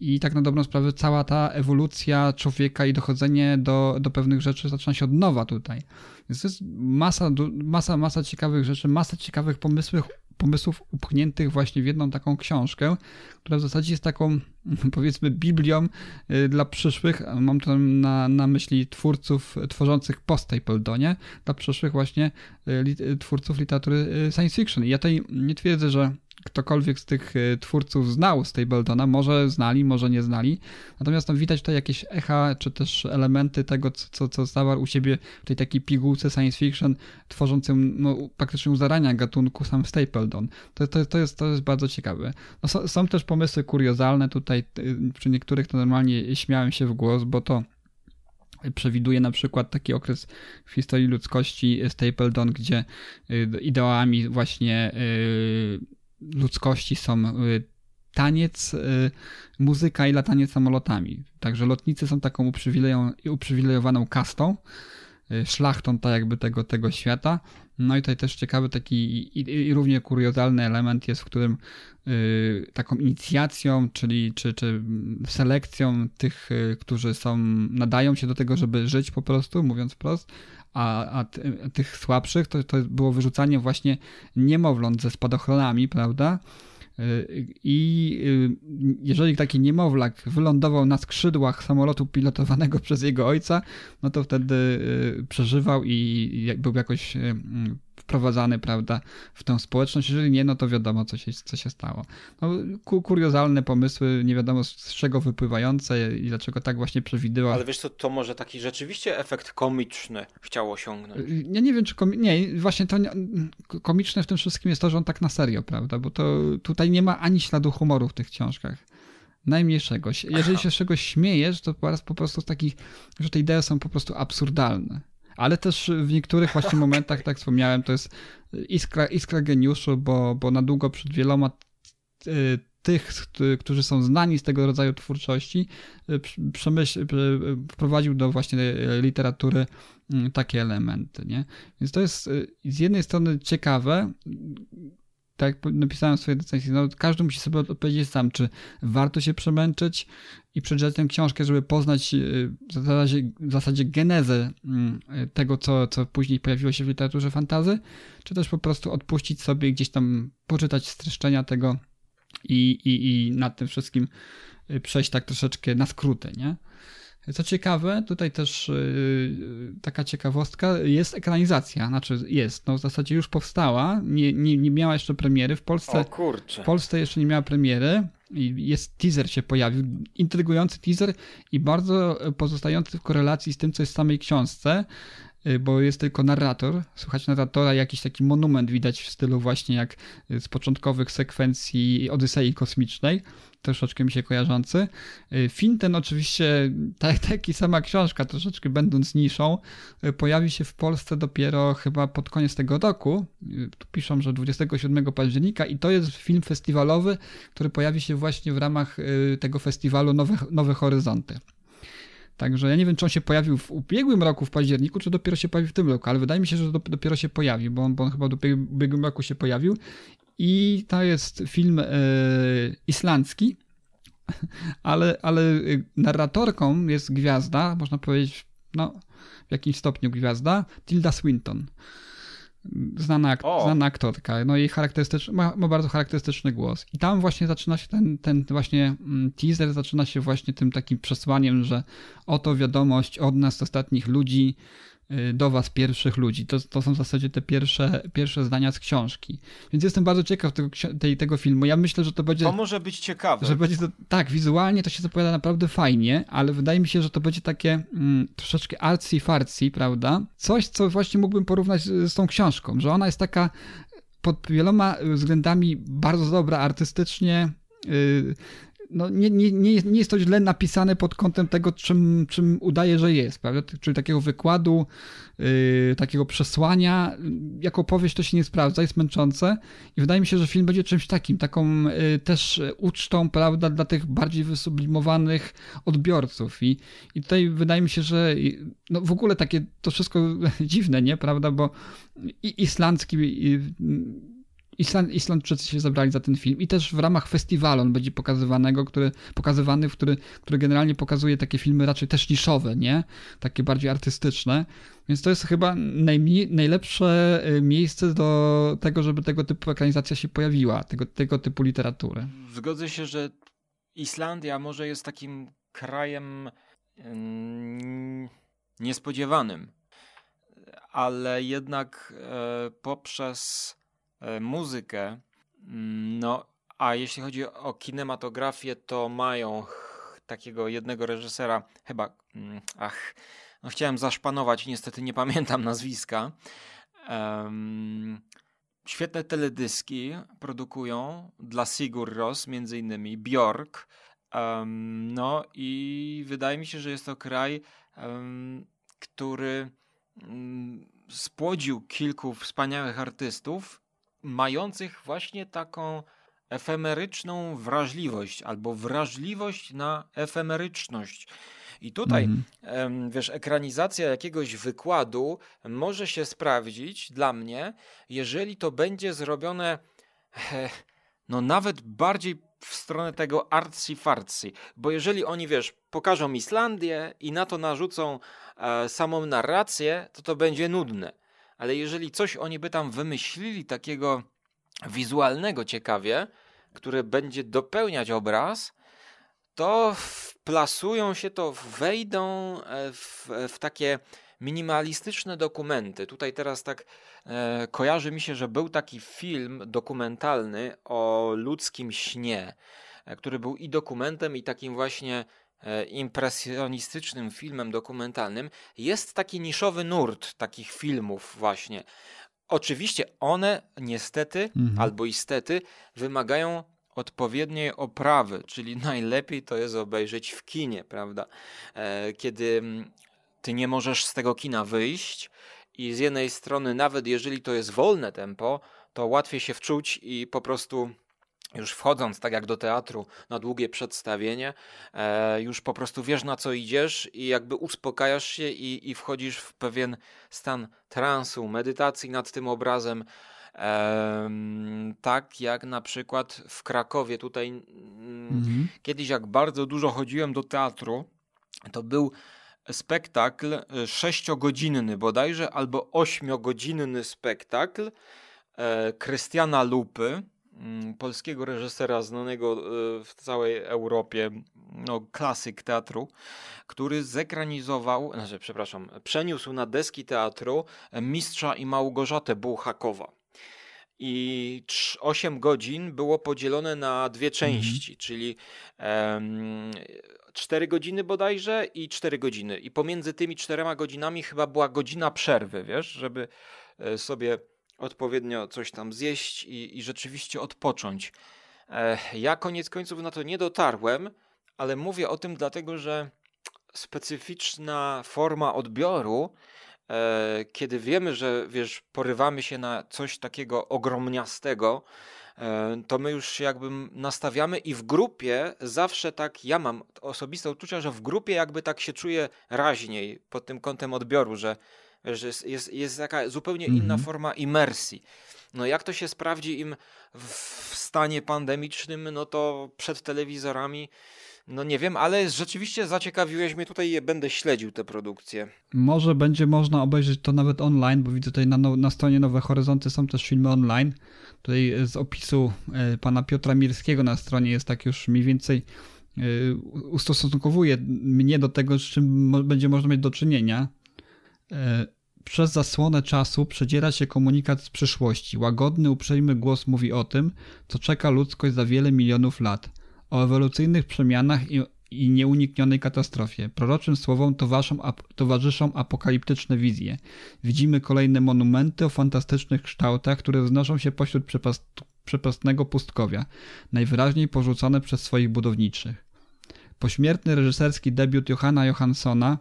i tak na dobrą sprawę cała ta ewolucja człowieka i dochodzenie do, do pewnych rzeczy zaczyna się od nowa tutaj. Więc jest masa, masa, masa ciekawych rzeczy, masa ciekawych pomysłów, pomysłów upchniętych właśnie w jedną taką książkę, która w zasadzie jest taką, *laughs* powiedzmy, biblią y, dla przyszłych, mam tu na, na myśli twórców tworzących po Stapledonie, dla przyszłych właśnie y, twórców literatury y, science fiction. I ja tutaj nie twierdzę, że ktokolwiek z tych e, twórców znał Stapletona, może znali, może nie znali. Natomiast tam widać tutaj jakieś echa, czy też elementy tego, co, co zawarł u siebie w tej takiej pigułce science fiction, tworzącym no, praktycznie u zarania gatunku sam Stapleton. To, to, to, jest, to jest bardzo ciekawe. No, są, są też pomysły kuriozalne tutaj, przy niektórych to normalnie śmiałem się w głos, bo to przewiduje na przykład taki okres w historii ludzkości Stapleton, gdzie y, ideałami właśnie y, ludzkości są y, taniec, y, muzyka i latanie samolotami. Także lotnicy są taką uprzywilejowaną kastą, y, szlachtą tak jakby tego, tego świata. No i tutaj też ciekawy taki i, i równie kuriozalny element jest, w którym y, taką inicjacją, czyli czy, czy selekcją tych, y, którzy są, nadają się do tego, żeby żyć po prostu, mówiąc wprost, a, a tych słabszych to, to było wyrzucanie właśnie niemowląt ze spadochronami, prawda? Y, I y, jeżeli taki niemowlak wylądował na skrzydłach samolotu pilotowanego *laughs* przez jego ojca, no to wtedy y, przeżywał i był jakoś wprowadzany, prawda, w tę społeczność. Jeżeli nie, no to wiadomo, co się, co się stało. No, kuriozalne pomysły, nie wiadomo z czego wypływające i dlaczego tak właśnie przewidywał. Ale wiesz co, to może taki rzeczywiście efekt komiczny chciał osiągnąć. Ja nie wiem, czy komi- nie, właśnie to nie, komiczne w tym wszystkim jest to, że on tak na serio, prawda, bo to tutaj nie ma ani śladu humoru w tych książkach. Najmniejszego. *laughs* Jeżeli się z czegoś śmiejesz, to po po prostu z takich, że te idee są po prostu absurdalne. Ale też w niektórych właśnie *laughs* momentach, tak jak wspomniałem, to jest iskra, iskra geniuszu, bo, bo na długo przed wieloma y, tych, którzy są znani z tego rodzaju twórczości, y, przemyśl, wprowadził do właśnie literatury mm, takie elementy. Nie? Więc to jest z jednej strony ciekawe, tak jak napisałem w swojej no każdy musi sobie odpowiedzieć sam, czy warto się przemęczyć i przeczytać tę książkę, żeby poznać y, w zasadzie, w zasadzie genezę mm, tego, co, co później pojawiło się w literaturze fantazy, czy też po prostu odpuścić sobie gdzieś tam poczytać streszczenia tego i, i, i nad tym wszystkim y, przejść tak troszeczkę na skróty, nie? Co ciekawe, tutaj też yy, taka ciekawostka, jest ekranizacja, znaczy jest, no w zasadzie już powstała, nie, nie, nie miała jeszcze premiery w Polsce. O kurczę. W Polsce jeszcze nie miała premiery i jest teaser się pojawił, intrygujący teaser i bardzo pozostający w korelacji z tym, co jest w samej książce, y, bo jest tylko narrator. Słuchać narratora, jakiś taki monument widać w stylu właśnie jak z początkowych sekwencji Odysei Kosmicznej troszeczkę mi się kojarzący. Y, film ten oczywiście, *laughs* tak, tak i sama książka, troszeczkę będąc niszą, y, pojawi się w Polsce dopiero chyba pod koniec tego roku. Y, tu piszą, że 27 października i to jest film festiwalowy, który pojawi się właśnie w ramach tego festiwalu Nowe, Nowe Horyzonty. Także ja nie wiem, czy on się pojawił w ubiegłym roku, w październiku, czy dopiero się pojawił w tym roku, ale wydaje mi się, że dopiero się pojawi, bo on, bo on chyba w ubiegłym roku się pojawił i to jest film e, islandzki, *laughs* ale, ale narratorką jest gwiazda, można powiedzieć, no, w jakimś stopniu gwiazda, Tilda Swinton. Znana, ak znana aktorka, no i charakterystyczny, ma, ma, bardzo charakterystyczny głos. I tam właśnie zaczyna się ten, ten właśnie mm, teaser, zaczyna się właśnie tym takim przesłaniem, że oto wiadomość od nas, ostatnich ludzi, do was pierwszych ludzi. To, to są w zasadzie te pierwsze, pierwsze zdania z książki. Więc jestem bardzo ciekaw tego, tej, tego filmu. Ja myślę, że to będzie... To może być ciekawe. Że będzie to, tak, wizualnie to się zapowiada naprawdę fajnie, ale wydaje mi się, że to będzie takie mm, troszeczkę artsy-fartsy, prawda? Coś, co właśnie mógłbym porównać z, z tą książką, że ona jest taka pod wieloma względami bardzo dobra artystycznie, yy, no nie, nie, nie, nie jest to źle napisane pod kątem tego, czym, czym udaje, że jest, prawda? Czyli takiego wykładu, yy, takiego przesłania. Jako powieść to się nie sprawdza, jest męczące i wydaje mi się, że film będzie czymś takim, taką yy, też ucztą, prawda, dla tych bardziej wysublimowanych odbiorców. I, i tutaj wydaje mi się, że no w ogóle takie to wszystko *laughs* dziwne, nie, prawda, bo i islandzki i, Island, Islandczycy się zabrali za ten film i też w ramach festiwalu on będzie pokazywanego, który, pokazywany, który, który generalnie pokazuje takie filmy raczej też niszowe, nie? Takie bardziej artystyczne. Więc to jest chyba najmniej, najlepsze y, miejsce do tego, żeby tego typu ekranizacja się pojawiła, tego, tego typu literatury. Zgodzę się, że Islandia może jest takim krajem mm, niespodziewanym, ale jednak e, poprzez muzykę. Mm, no, a jeśli chodzi o kinematografię, to mają takiego jednego reżysera, chyba, mm, ach, no chciałem zaszpanować, niestety nie pamiętam *laughs* nazwiska. Um, świetne teledyski produkują dla Sigur Ros, między innymi Bjork. Um, no i wydaje mi się, że jest to kraj, um, który spłodził kilku wspaniałych artystów mających właśnie taką efemeryczną wrażliwość albo wrażliwość na efemeryczność. I tutaj, mm. wiesz, ekranizacja jakiegoś wykładu może się sprawdzić dla mnie, jeżeli to będzie zrobione no nawet bardziej w stronę tego artsy-fartsy, bo jeżeli oni, wiesz, pokażą Islandię i na to narzucą e, samą narrację, to to będzie nudne ale jeżeli coś oni by tam wymyślili takiego wizualnego ciekawie, które będzie dopełniać obraz, to wplasują się to, wejdą e, w, w takie minimalistyczne dokumenty. Tutaj teraz tak e, kojarzy mi się, że był taki film dokumentalny o ludzkim śnie, e, który był i dokumentem, i takim właśnie impresjonistycznym filmem dokumentalnym. Jest taki niszowy nurt takich filmów właśnie. Oczywiście one niestety Mhm. albo istety wymagają odpowiedniej oprawy, czyli *laughs* najlepiej to jest obejrzeć w kinie, prawda? E, Kiedy mm, ty nie możesz z tego kina wyjść i z jednej strony nawet jeżeli to jest wolne tempo, to łatwiej się wczuć i po prostu już wchodząc tak jak do teatru na długie przedstawienie, e, już po prostu wiesz na co idziesz i jakby uspokajasz się i, i wchodzisz w pewien stan transu, medytacji nad tym obrazem. Em, tak jak na przykład w Krakowie tutaj mm, Mhm. kiedyś jak bardzo dużo chodziłem do teatru, to był spektakl e, sześciogodzinny bodajże, albo ośmiogodzinny spektakl e, Krystiana Lupy, mm, polskiego reżysera znanego e, w całej Europie, no, klasyk teatru, który zekranizował, znaczy, przepraszam, przeniósł na deski teatru Mistrza i Małgorzatę Bułhakowa. I 8 godzin było podzielone na dwie części, czyli em, 4 godziny bodajże i 4 godziny. I pomiędzy tymi czterema godzinami chyba była godzina przerwy, wiesz, żeby e, sobie odpowiednio coś tam zjeść i, i rzeczywiście odpocząć. E, Ja koniec końców na to nie dotarłem, ale mówię o tym dlatego, że specyficzna forma odbioru, e, kiedy wiemy, że wiesz, porywamy się na coś takiego ogromniastego, e, to my już jakby nastawiamy i w grupie zawsze tak, ja mam osobiste uczucia, że w grupie jakby tak się czuję raźniej pod tym kątem odbioru, że, że jest, jest, jest taka zupełnie inna Mhm. forma imersji. No jak to się sprawdzi im w stanie pandemicznym, no to przed telewizorami, no nie wiem, ale rzeczywiście zaciekawiłeś mnie tutaj, będę śledził tę produkcję. Może będzie można obejrzeć to nawet online, bo widzę tutaj na, now- na stronie Nowe Horyzonty są też filmy online. Tutaj z opisu e, pana Piotra Mirskiego na stronie jest tak już mniej więcej e, ustosunkowuje mnie do tego, z czym będzie można mieć do czynienia. E, Przez zasłonę czasu przedziera się komunikat z przyszłości. Łagodny, uprzejmy głos mówi o tym, co czeka ludzkość za wiele milionów lat. O ewolucyjnych przemianach i, i nieuniknionej katastrofie. Proroczym słowom towarzyszą, ap, towarzyszą apokaliptyczne wizje. Widzimy kolejne monumenty o fantastycznych kształtach, które wznoszą się pośród przepast, przepastnego pustkowia, najwyraźniej porzucone przez swoich budowniczych. Pośmiertny reżyserski debiut Johanna Johanssona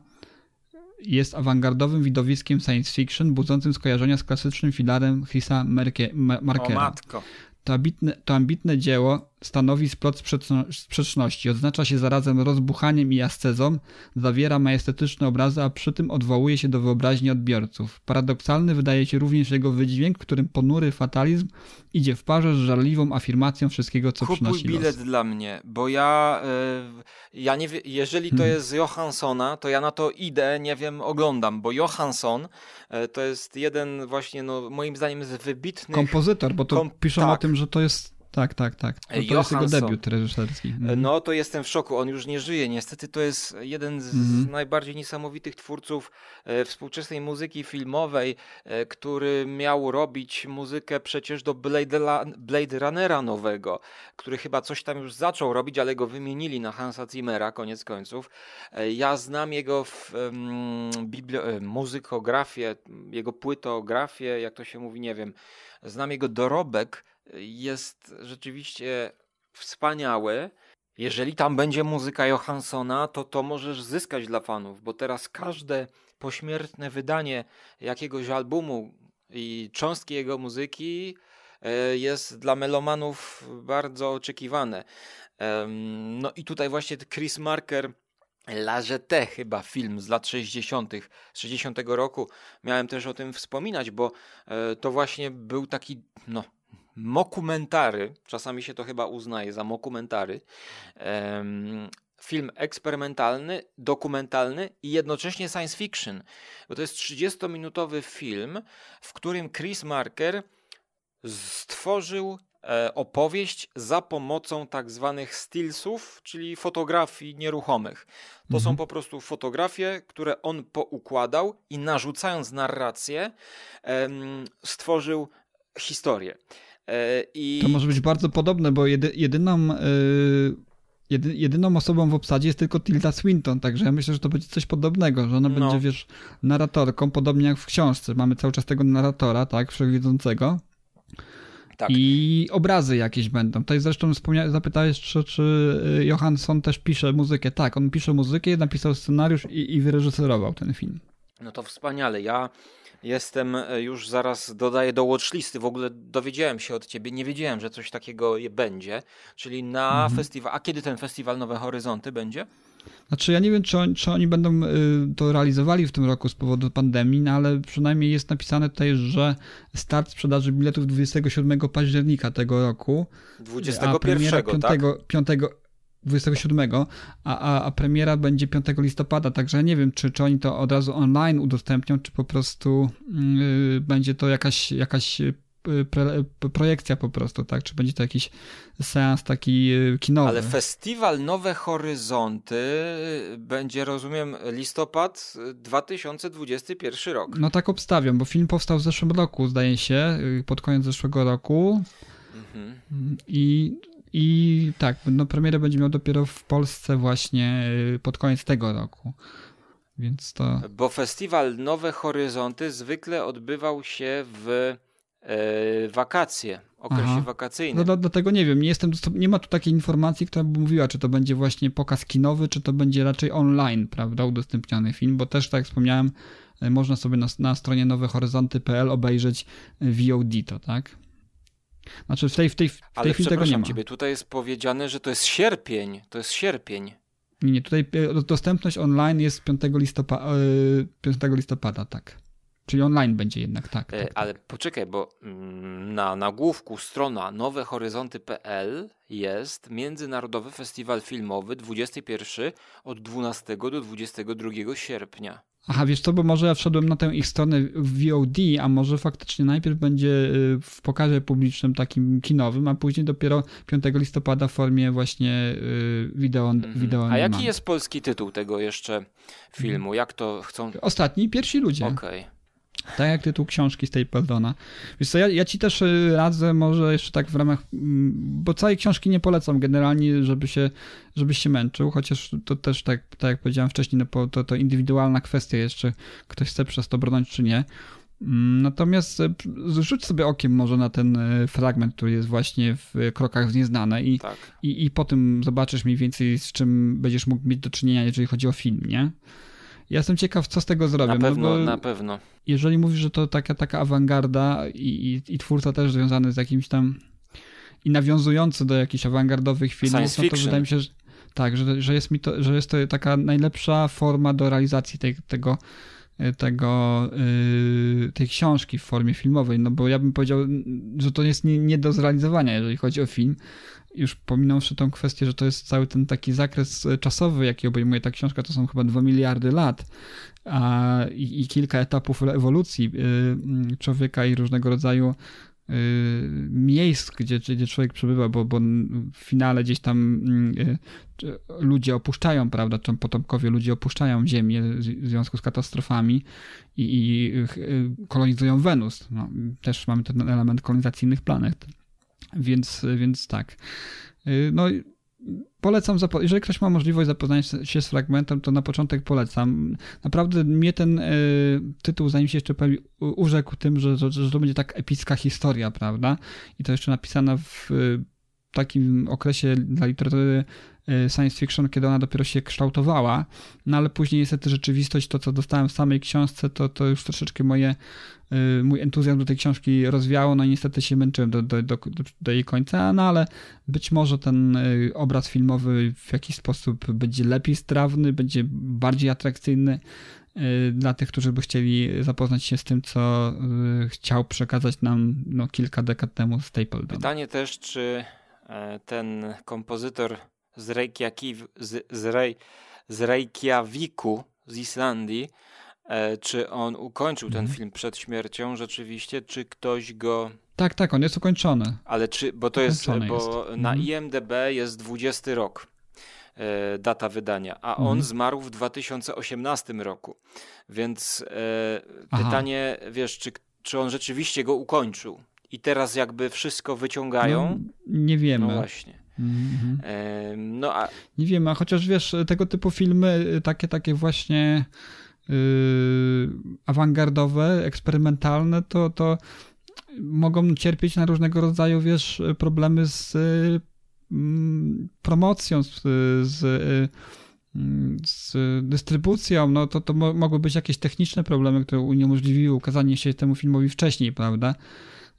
jest awangardowym widowiskiem science fiction, budzącym skojarzenia z klasycznym filarem Chrisa Merke, Ma- O Markera. matko. To ambitne, to ambitne dzieło stanowi splot sprzeczno- sprzeczności, odznacza się zarazem rozbuchaniem i ascezą, zawiera majestetyczne obrazy, a przy tym odwołuje się do wyobraźni odbiorców. Paradoksalny wydaje się również jego wydźwięk, którym ponury fatalizm idzie w parze z żarliwą afirmacją wszystkiego, co Kupuj przynosi bilet los. dla mnie, bo ja, e, ja nie wiem, jeżeli to Hmm. jest z Johanssona, to ja na to idę, nie wiem, oglądam, bo Johansson e, to jest jeden właśnie, no moim zdaniem z wybitnych Kompozytor, bo to Kom- piszą o tak. tym, że to jest... Tak, tak, tak. To, to jest jego debiut reżyserski. Mhm. No to jestem w szoku, on już nie żyje. Niestety to jest jeden z Mhm. najbardziej niesamowitych twórców e, współczesnej muzyki filmowej, e, który miał robić muzykę przecież do Blade, La- Blade Runnera nowego, który chyba coś tam już zaczął robić, ale go wymienili na Hansa Zimmera koniec końców. E, ja znam jego w, e, muzykografię, jego płytografię, jak to się mówi, nie wiem. Znam jego dorobek, jest rzeczywiście wspaniały. Jeżeli tam będzie muzyka Johanssona, to to możesz zyskać dla fanów, bo teraz każde pośmiertne wydanie jakiegoś albumu i cząstki jego muzyki e, jest dla melomanów bardzo oczekiwane. No i tutaj właśnie Chris Marker La Jetée chyba film z lat 60., z 60 roku. Miałem też o tym wspominać, bo e, to właśnie był taki, no, mokumentary, czasami się to chyba uznaje za mokumentary, film eksperymentalny, dokumentalny i jednocześnie science fiction, bo to jest 30-minutowy film, w którym Chris Marker stworzył e, opowieść za pomocą tak zwanych stillsów, czyli fotografii nieruchomych. To Mhm. są po prostu fotografie, które on poukładał i narzucając narrację stworzył historię. E, I To może być bardzo podobne, bo jedy, jedyną, y, jedy, jedyną osobą w obsadzie jest tylko Tilda Swinton, także ja myślę, że to będzie coś podobnego, że ona No. będzie, wiesz, narratorką, podobnie jak w książce. Mamy cały czas tego narratora, tak, wszechwiedzącego. tak. I obrazy jakieś będą. Tutaj zresztą wspomnia- zapytałeś, czy, czy y, Johansson też pisze muzykę. Tak, on pisze muzykę, napisał scenariusz i, i wyreżyserował ten film. No to wspaniale. Ja jestem e, już zaraz dodaję do watchlisty. W ogóle dowiedziałem się od ciebie, nie wiedziałem, że coś takiego będzie. Czyli na Mhm. festiwal. A kiedy ten festiwal Nowe Horyzonty będzie? Znaczy ja nie wiem, czy, on, czy oni będą y, to realizowali w tym roku z powodu pandemii, no ale przynajmniej jest napisane tutaj, że start sprzedaży biletów 27 października tego roku. a 21, premiera tak? 5, 27, a, a, a premiera będzie 5 listopada, także nie wiem, czy, czy oni to od razu online udostępnią, czy po prostu y, będzie to jakaś, jakaś y, pre, projekcja po prostu, tak? Czy będzie to jakiś seans taki y, kinowy. Ale festiwal Nowe Horyzonty będzie, rozumiem, listopad 2021 rok. No tak obstawiam, bo film powstał w zeszłym roku, zdaje się, y, pod koniec zeszłego roku Mhm. i, i tak, no premierę będzie miał dopiero w Polsce właśnie y, pod koniec tego roku. Więc to... Bo festiwal Nowe Horyzonty zwykle odbywał się w e, wakacje, okresie Aha. wakacyjnym. No, do, do tego nie wiem, nie, jestem, nie ma tu takiej informacji, która by mówiła, czy to będzie właśnie pokaz kinowy, czy to będzie raczej online, prawda, udostępniany film, bo też, tak jak wspomniałem, y, można sobie na, na stronie nowehoryzonty.pl obejrzeć y, VOD to, tak? Znaczy w tej, w tej, w tej Ale chwili tego nie ma. ciebie, tutaj jest powiedziane, że to jest sierpień. To jest sierpień. Nie, nie, tutaj e, dostępność online jest 5 listopada, 5 listopada, tak. Czyli online będzie jednak, tak. E, tak. Ale poczekaj, bo mm, na nagłówku strona nowehoryzonty.pl jest Międzynarodowy Festiwal Filmowy 21 od 12 do 22 sierpnia. Aha, wiesz co, bo może ja wszedłem na tę ich stronę w VOD, a może faktycznie najpierw będzie y, w pokazie publicznym takim kinowym, a później dopiero 5 listopada w formie właśnie y, wideo, wideo Mhm. A on jaki jest polski tytuł tego jeszcze filmu? Jak to chcą... Ostatni, pierwsi ludzie. Okej. Tak jak tytuł książki Stapletona. Wiesz co, ja, ja ci też y, radzę może jeszcze tak w ramach, mm, bo całej książki nie polecam generalnie, żeby się, żebyś się męczył, chociaż to też tak, tak jak powiedziałem wcześniej, no, to, to indywidualna kwestia jest, czy ktoś chce przez to brnąć, czy nie. Mm, Natomiast y, rzuć sobie okiem może na ten y, fragment, który jest właśnie w Krokach w Nieznane i, Tak. i, i po tym zobaczysz mniej więcej z czym będziesz mógł mieć do czynienia, jeżeli chodzi o film, nie? Ja jestem ciekaw, co z tego zrobią. Na no pewno, bo na pewno. jeżeli mówisz, że to taka, taka awangarda i, i, i twórca też związany z jakimś tam i nawiązujący do jakichś awangardowych filmów, no to wydaje mi się, że tak, że, że, jest mi to, że jest to taka najlepsza forma do realizacji tej, tego, tego, yy, tej książki w formie filmowej, no bo ja bym powiedział, że to jest nie, nie do zrealizowania, jeżeli chodzi o film. Już pominąwszy tą kwestię, że to jest cały ten taki zakres czasowy, jaki obejmuje ta książka, to są chyba 2 miliardy lat a, i, i kilka etapów ewolucji y, człowieka i różnego rodzaju y, miejsc, gdzie, gdzie człowiek przebywa, bo, bo w finale gdzieś tam y, y, ludzie opuszczają, prawda, czy potomkowie ludzie opuszczają Ziemię w związku z katastrofami i, i y, kolonizują Wenus. No, też mamy ten element kolonizacyjnych planet. Więc, więc tak. Y, No, polecam, jeżeli ktoś ma możliwość zapoznania się z fragmentem, to na początek polecam. Naprawdę mnie ten y, tytuł, zanim się jeszcze pojawi, urzekł tym, że, że, że to będzie tak epicka historia, prawda? I to jeszcze napisana w y, takim okresie dla literatury science fiction, kiedy ona dopiero się kształtowała, no ale później niestety rzeczywistość, to co dostałem w samej książce, to, to już troszeczkę moje, y, mój entuzjazm do tej książki rozwiało, no i niestety się męczyłem do, do, do, do jej końca, no ale być może ten y, obraz filmowy w jakiś sposób będzie lepiej strawny, będzie bardziej atrakcyjny y, dla tych, którzy by chcieli zapoznać się z tym, co y, chciał przekazać nam no, kilka dekad temu Stapleton. Pytanie też, czy e, ten kompozytor z, Reykjavik, z, z, Rej, z Reykjaviku, z Islandii, e, czy on ukończył ten Mhm. film przed śmiercią rzeczywiście, czy ktoś go... Tak, tak, on jest ukończony. Ale czy, bo to jest, Ukończony bo jest. na Mhm. IMDB jest 20 rok e, data wydania, a on Mhm. zmarł w 2018 roku. Więc e, pytanie, wiesz, czy, czy on rzeczywiście go ukończył? I teraz jakby wszystko wyciągają? No, nie wiemy. No właśnie. Mhm. E, no a Nie wiem, a chociaż wiesz, tego typu filmy, y, takie, takie właśnie yy, awangardowe, eksperymentalne, to, to mogą cierpieć na różnego rodzaju, wiesz, problemy z y, mm, promocją, z, z, y, mm, z dystrybucją, no to, to mo- mogły być jakieś techniczne problemy, które uniemożliwiły ukazanie się temu filmowi wcześniej, prawda?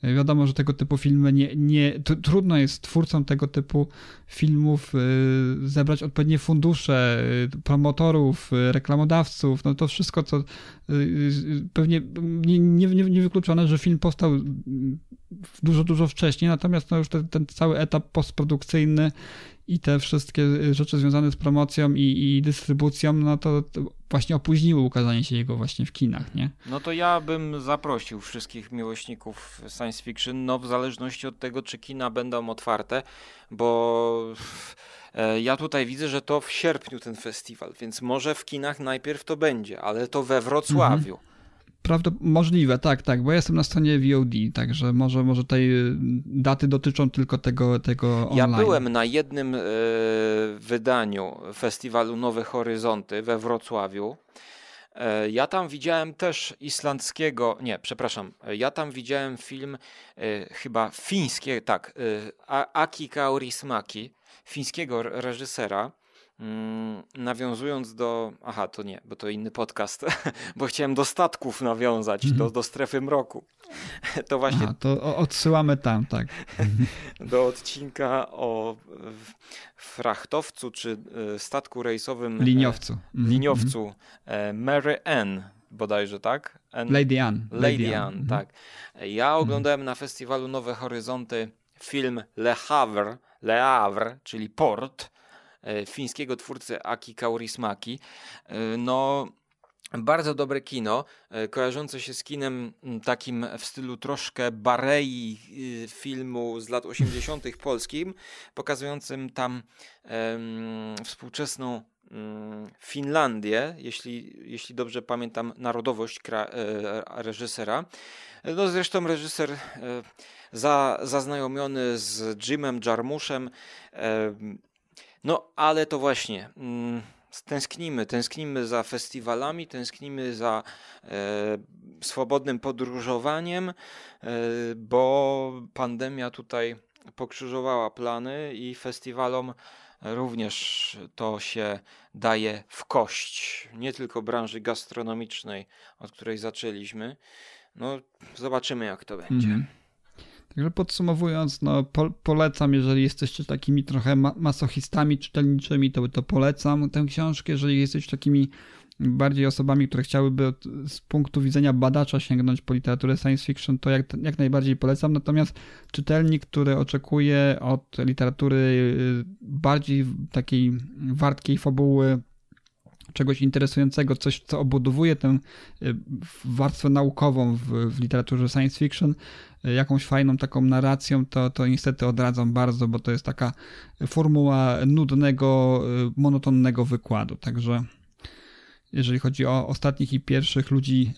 Wiadomo, że tego typu filmy nie, nie tr- trudno jest twórcom tego typu filmów y, zebrać odpowiednie fundusze, y, promotorów, y, reklamodawców, no to wszystko, co pewnie nie, nie, nie niewykluczone, że film powstał y, dużo, dużo wcześniej, natomiast no już ten, ten cały etap postprodukcyjny i te wszystkie y, rzeczy związane z promocją i, i dystrybucją, no to, to właśnie opóźniły ukazanie się jego właśnie w kinach, nie? No to ja bym zaprosił wszystkich miłośników science fiction, no w zależności od tego, czy kina będą otwarte, bo e, ja tutaj widzę, że to w sierpniu ten festiwal, więc może w kinach najpierw to będzie, ale to we Wrocławiu. Prawda, możliwe, tak, tak, bo ja jestem na stronie VOD, także może, może tej y, daty dotyczą tylko tego, tego Ja online. byłem na jednym e, wydaniu festiwalu Nowe Horyzonty we Wrocławiu. E, Ja tam widziałem też islandzkiego, nie, przepraszam, e, ja tam widziałem film e, chyba fińskie, tak, Aki Kaurismaki, fińskiego reżysera. Mm, Nawiązując do. Aha, to nie, bo to inny podcast, *laughs* bo chciałem do statków nawiązać, do, do strefy mroku. *laughs* To właśnie Aha, to odsyłamy tam, tak. *laughs* do odcinka o frachtowcu czy e, statku rejsowym. e, Liniowcu. Mhm, Liniowcu e, Mary Ann, bodajże, tak? Ann, mhm. Lady Anne. Lady Ann, mhm. tak. Ja oglądałem na festiwalu Nowe Horyzonty film Le Havre, Le Havre, czyli port fińskiego twórcy Aki Kaurismaki. E, No, bardzo dobre kino, e, kojarzące się z kinem takim w stylu troszkę Barei filmu z lat 80. polskim, pokazującym tam em, współczesną mm, Finlandię, jeśli, jeśli dobrze pamiętam narodowość kra, e, reżysera. No zresztą reżyser e, za, zaznajomiony z Jimem Jarmuszem. E, no ale to właśnie. Mm, Tęsknimy, tęsknimy za festiwalami, tęsknimy za e, swobodnym podróżowaniem, e, bo pandemia tutaj pokrzyżowała plany i festiwalom również to się daje w kość. Nie tylko branży gastronomicznej, od której zaczęliśmy. No, zobaczymy, jak to będzie. Mhm. Także podsumowując, no po, polecam, jeżeli jesteście takimi trochę ma masochistami czytelniczymi, to, to polecam tę książkę. Jeżeli jesteście takimi bardziej osobami, które chciałyby od, z punktu widzenia badacza sięgnąć po literaturę science fiction, to jak, jak najbardziej polecam. Natomiast czytelnik, który oczekuje od literatury y, bardziej takiej wartkiej fabuły, czegoś interesującego, coś, co obudowuje tę y, warstwę naukową w, w literaturze science fiction, y, jakąś fajną taką narracją, to, to niestety odradzam bardzo, bo to jest taka formuła nudnego, y, monotonnego wykładu. Także jeżeli chodzi o ostatnich i pierwszych ludzi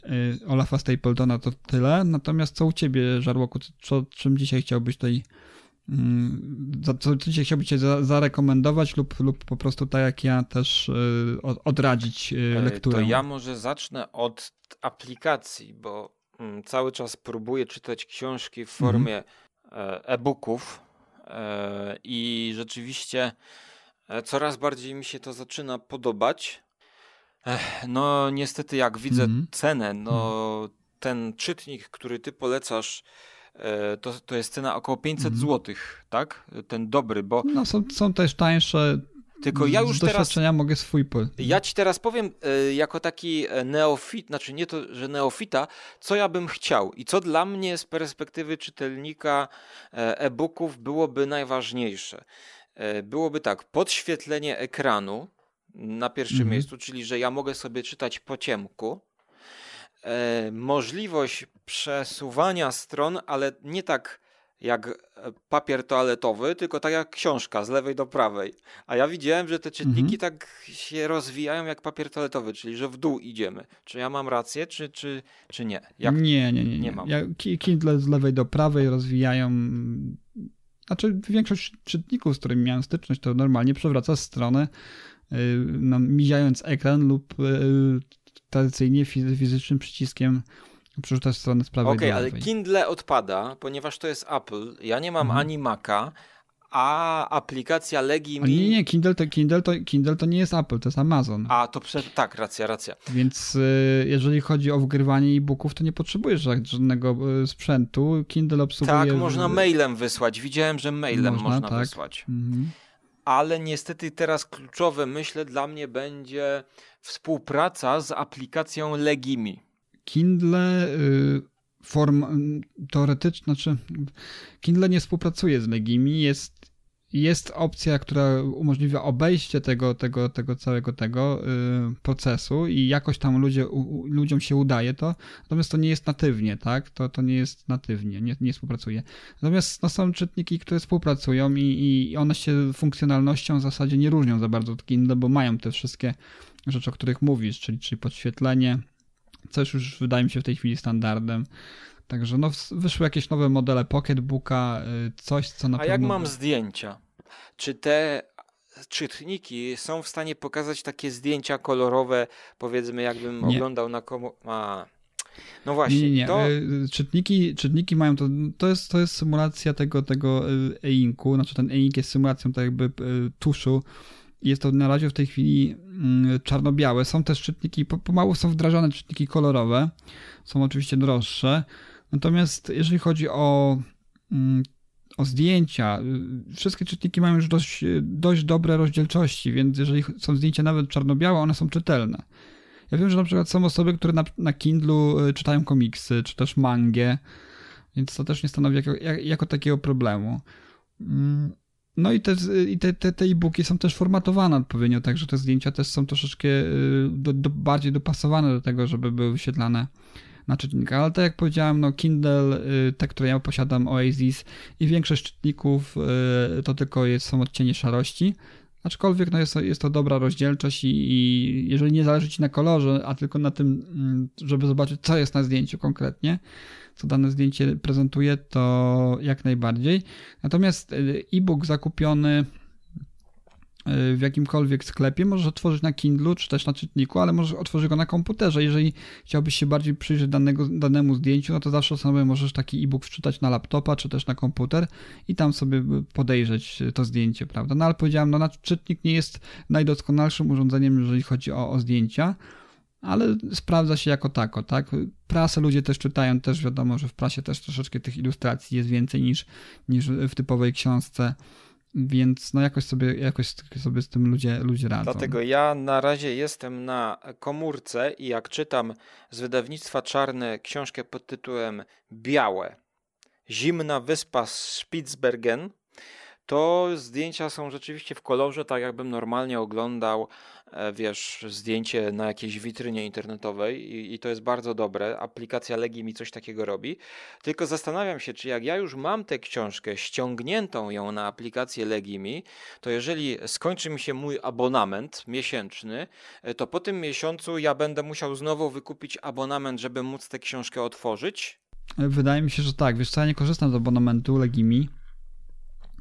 Olafa Stapletona, to tyle. Natomiast co u ciebie, Żarłoku, co, czym dzisiaj chciałbyś za- co co dzisiaj chciałbyś cię za, zarekomendować lub, lub po prostu tak jak ja też y, od- odradzić y, E, lekturę? To ja może zacznę od aplikacji, bo mm, cały czas próbuję czytać książki w formie e, e-booków e, i rzeczywiście coraz bardziej mi się to zaczyna podobać. No niestety jak widzę Mhm. cenę, no ten czytnik, który ty polecasz, to, to jest cena około 500 Mhm. zł, tak? Ten dobry, bo No są, są też tańsze. tylko ja już teraz mogę swój ja ci teraz powiem, e, jako taki e, neofit, znaczy nie to, że neofita, co ja bym chciał i co dla mnie z perspektywy czytelnika e, e-booków byłoby najważniejsze. E, Byłoby tak, podświetlenie ekranu na pierwszym Mhm. miejscu, czyli że ja mogę sobie czytać po ciemku. E, możliwość przesuwania stron, ale nie tak jak e, papier toaletowy, tylko tak jak książka z lewej do prawej. A ja widziałem, że te czytniki mhm. tak się rozwijają jak papier toaletowy, czyli że w dół idziemy. Czy ja mam rację, czy, czy, czy nie? Jak... Nie, nie, nie. Nie, mam. Ja, Kindle z lewej do prawej rozwijają. Znaczy, większość czytników, z którymi miałem styczność, to normalnie przewraca stronę, yy, no, mijając ekran lub yy, tradycyjnie fizycznym przyciskiem Przerzucasz stronę z prawej Okej, okay, ale Kindle odpada, ponieważ to jest Apple. Ja nie mam mhm. ani Maca, a aplikacja Legi mi... Nie, nie, Kindle to, Kindle, to, Kindle to nie jest Apple, to jest Amazon. A, to prze... tak, racja, racja. Więc y, jeżeli chodzi o wgrywanie e-booków, to nie potrzebujesz żadnego y, sprzętu. Kindle obsługuje... Tak, można mailem wysłać. Widziałem, że mailem można, można tak. wysłać. Mhm. Ale niestety teraz kluczowe, myślę, dla mnie będzie współpraca z aplikacją Legimi. Kindle y, form teoretyczna, znaczy Kindle nie współpracuje z Legimi, jest, jest opcja, która umożliwia obejście tego, tego, tego całego tego y, procesu i jakoś tam ludzie, u, ludziom się udaje to, natomiast to nie jest natywnie, tak? To, to nie jest natywnie, nie, nie współpracuje. Natomiast no, są czytniki, które współpracują i, i one się funkcjonalnością w zasadzie nie różnią za bardzo od Kindle, bo mają te wszystkie rzeczy, o których mówisz, czyli, czyli podświetlenie, coś już wydaje mi się w tej chwili standardem. Także no, wyszły jakieś nowe modele Pocketbooka, y, coś co na A pewno... jak mam zdjęcia? Czy te czytniki są w stanie pokazać takie zdjęcia kolorowe, powiedzmy jakbym nie. oglądał na komu... A, no właśnie. Nie, nie. To... Y, czytniki, czytniki mają to, to jest, to jest symulacja tego, tego y, e-inku, znaczy ten e-ink jest symulacją tak jakby tuszu jest to na razie w tej chwili mm, czarno-białe. Są też czytniki, pomału są wdrażane czytniki kolorowe. Są oczywiście droższe. Natomiast jeżeli chodzi o, mm, o zdjęcia, y, wszystkie czytniki mają już dość, dość dobre rozdzielczości, więc jeżeli są zdjęcia nawet czarno-białe, one są czytelne. Ja wiem, że na przykład są osoby, które na, na Kindlu y, czytają komiksy, czy też mangę, więc to też nie stanowi jako, jako takiego problemu. Mm, no i te, i te, te, te e-booki są też formatowane odpowiednio, także te zdjęcia też są troszeczkę y, do, do, bardziej dopasowane do tego, żeby były wyświetlane na czytnikach. Ale tak jak powiedziałem, no Kindle, y, te, które ja posiadam, Oasis i większość czytników y, to tylko jest, są odcienie szarości. Aczkolwiek no jest, to, jest to dobra rozdzielczość i, i jeżeli nie zależy Ci na kolorze, a tylko na tym, mm, żeby zobaczyć, co jest na zdjęciu konkretnie, co dane zdjęcie prezentuje, to jak najbardziej. Natomiast e, e-book zakupiony w jakimkolwiek sklepie możesz otworzyć na Kindle czy też na czytniku, ale możesz otworzyć go na komputerze. Jeżeli chciałbyś się bardziej przyjrzeć danego, danemu zdjęciu, no to zawsze sobie możesz taki e-book wczytać na laptopa czy też na komputer i tam sobie podejrzeć to zdjęcie, prawda? No ale powiedziałem, no czytnik nie jest najdoskonalszym urządzeniem, jeżeli chodzi o, o zdjęcia, ale sprawdza się jako tako, tak? Prasę ludzie też czytają, też wiadomo, że w prasie też troszeczkę tych ilustracji jest więcej niż, niż w typowej książce, więc no jakoś sobie, jakoś sobie z tym ludzie, ludzie radzą. Dlatego ja na razie jestem na komórce i jak czytam z wydawnictwa Czarne książkę pod tytułem Białe, Zimna wyspa Spitsbergen, to zdjęcia są rzeczywiście w kolorze, tak jakbym normalnie oglądał E, wiesz, zdjęcie na jakiejś witrynie internetowej i, i, to jest bardzo dobre. Aplikacja Legi mi coś takiego robi. Tylko zastanawiam się, czy jak ja już mam tę książkę, ściągniętą ją na aplikację Legimi, to jeżeli skończy mi się mój abonament miesięczny, e, to po tym miesiącu ja będę musiał znowu wykupić abonament, żeby móc tę książkę otworzyć? Wydaje mi się, że tak. Wiesz co, ja nie korzystam z abonamentu Legimi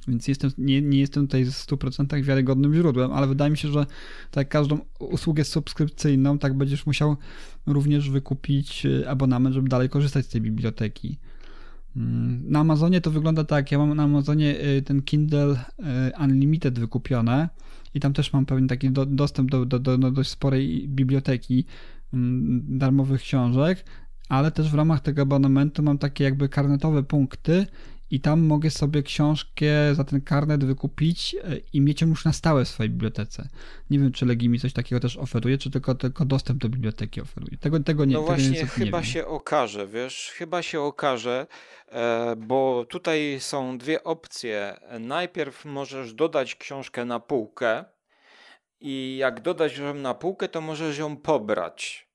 więc jestem, nie, nie jestem tutaj w 100% wiarygodnym źródłem, ale wydaje mi się, że tak każdą usługę subskrypcyjną, tak będziesz musiał również wykupić e, abonament, żeby dalej korzystać z tej biblioteki. Mm, na Amazonie to wygląda tak, ja mam na Amazonie e, ten Kindle e, Unlimited wykupione i tam też mam pewien taki do, dostęp do, do, do, do dość sporej biblioteki mm, darmowych książek, ale też w ramach tego abonamentu mam takie jakby karnetowe punkty i tam mogę sobie książkę za ten karnet wykupić e, i mieć ją już na stałe w swojej bibliotece. Nie wiem, czy Legimi coś takiego też oferuje, czy tylko, tylko dostęp do biblioteki oferuje. Tego, tego nie No tego właśnie, chyba się okaże, wiesz, chyba się okaże, e, bo tutaj są dwie opcje. Najpierw możesz dodać książkę na półkę i jak dodać ją na półkę, to możesz ją pobrać.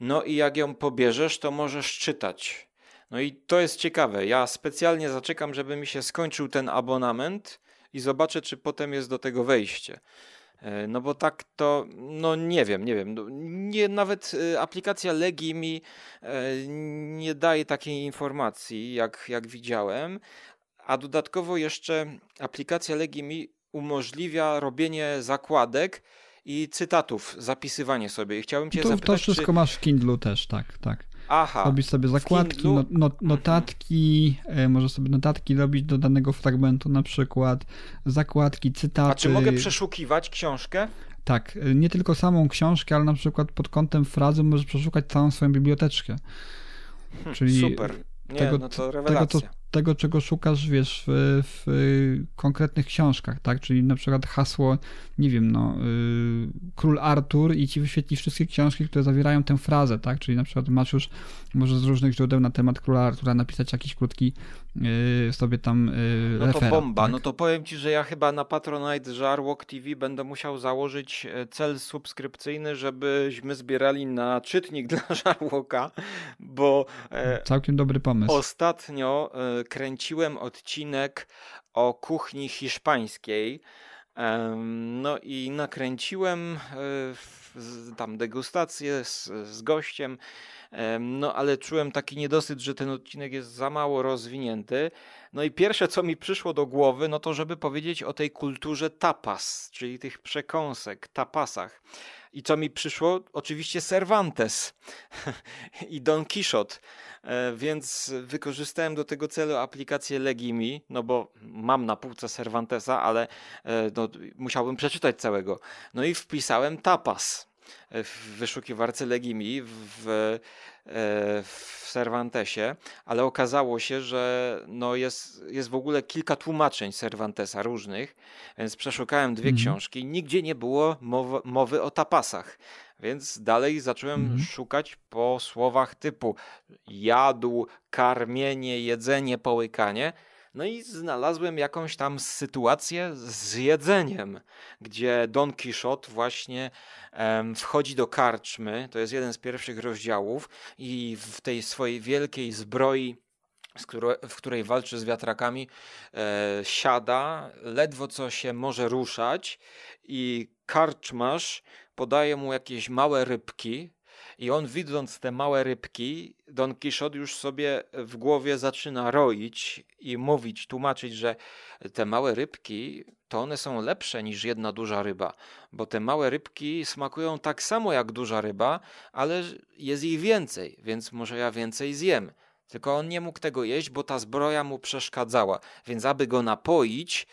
No i jak ją pobierzesz, to możesz czytać. No i to jest ciekawe. Ja specjalnie zaczekam, żeby mi się skończył ten abonament i zobaczę, czy potem jest do tego wejście. E, no bo tak to, no nie wiem, nie wiem. No, nie, nawet e, aplikacja Legi mi e, nie daje takiej informacji, jak, jak widziałem. A dodatkowo jeszcze aplikacja Legi mi umożliwia robienie zakładek i cytatów, zapisywanie sobie. I chciałbym cię to, zapytać, To wszystko czy... masz w Kindlu też, tak, tak. Aha. Robisz sobie zakładki, no, no, notatki, e, możesz sobie notatki robić do danego fragmentu na przykład, zakładki, cytaty. A czy mogę przeszukiwać książkę? Tak, e, nie tylko samą książkę, ale na przykład pod kątem frazy możesz przeszukać całą swoją biblioteczkę. Hm, Czyli Super. Nie, tego, no to tego, rewelacja. To, tego, czego szukasz, wiesz, w, w konkretnych książkach, tak? Czyli na przykład hasło, nie wiem, no, y, Król Artur i ci wyświetli wszystkie książki, które zawierają tę frazę, tak? Czyli na przykład masz już, może z różnych źródeł na temat Króla Artura napisać jakiś krótki y, sobie tam y, No to referat, bomba. tak? No to powiem ci, że ja chyba na Patronite Żarłok TV będę musiał założyć e, cel subskrypcyjny, żebyśmy zbierali na czytnik *laughs* dla Żarłoka, bo e, Całkiem dobry pomysł. Ostatnio e, kręciłem odcinek o kuchni hiszpańskiej. No i nakręciłem e, tam degustację z, z gościem, em, no ale czułem taki niedosyt, że ten odcinek jest za mało rozwinięty. No i pierwsze, co mi przyszło do głowy, no to żeby powiedzieć o tej kulturze tapas, czyli tych przekąsek, tapasach. I co mi przyszło? Oczywiście Cervantes *laughs* i Don Quixote. E, Więc wykorzystałem do tego celu aplikację Legimi, no bo mam na półce Cervantesa, ale e, no, musiałbym przeczytać całego. No i wpisałem tapas e, w wyszukiwarce Legimi w, w, e, w Cervantesie, ale okazało się, że no jest, jest w ogóle kilka tłumaczeń Cervantesa różnych, więc przeszukałem dwie Mhm. książki. Nigdzie nie było mowy, mowy o tapasach. Więc dalej zacząłem Mhm. szukać po słowach typu jadł, karmienie, jedzenie, połykanie. No i znalazłem jakąś tam sytuację z jedzeniem, gdzie Don Quixote właśnie wchodzi do karczmy. To jest jeden z pierwszych rozdziałów i w tej swojej wielkiej zbroi w której walczy z wiatrakami, e, siada, ledwo co się może ruszać i karczmasz podaje mu jakieś małe rybki i on widząc te małe rybki, Don Quixote już sobie w głowie zaczyna roić i mówić, tłumaczyć, że te małe rybki to one są lepsze niż jedna duża ryba, bo te małe rybki smakują tak samo jak duża ryba, ale jest ich więcej, więc może ja więcej zjem. Tylko on nie mógł tego jeść, bo ta zbroja mu przeszkadzała. Więc aby go napoić,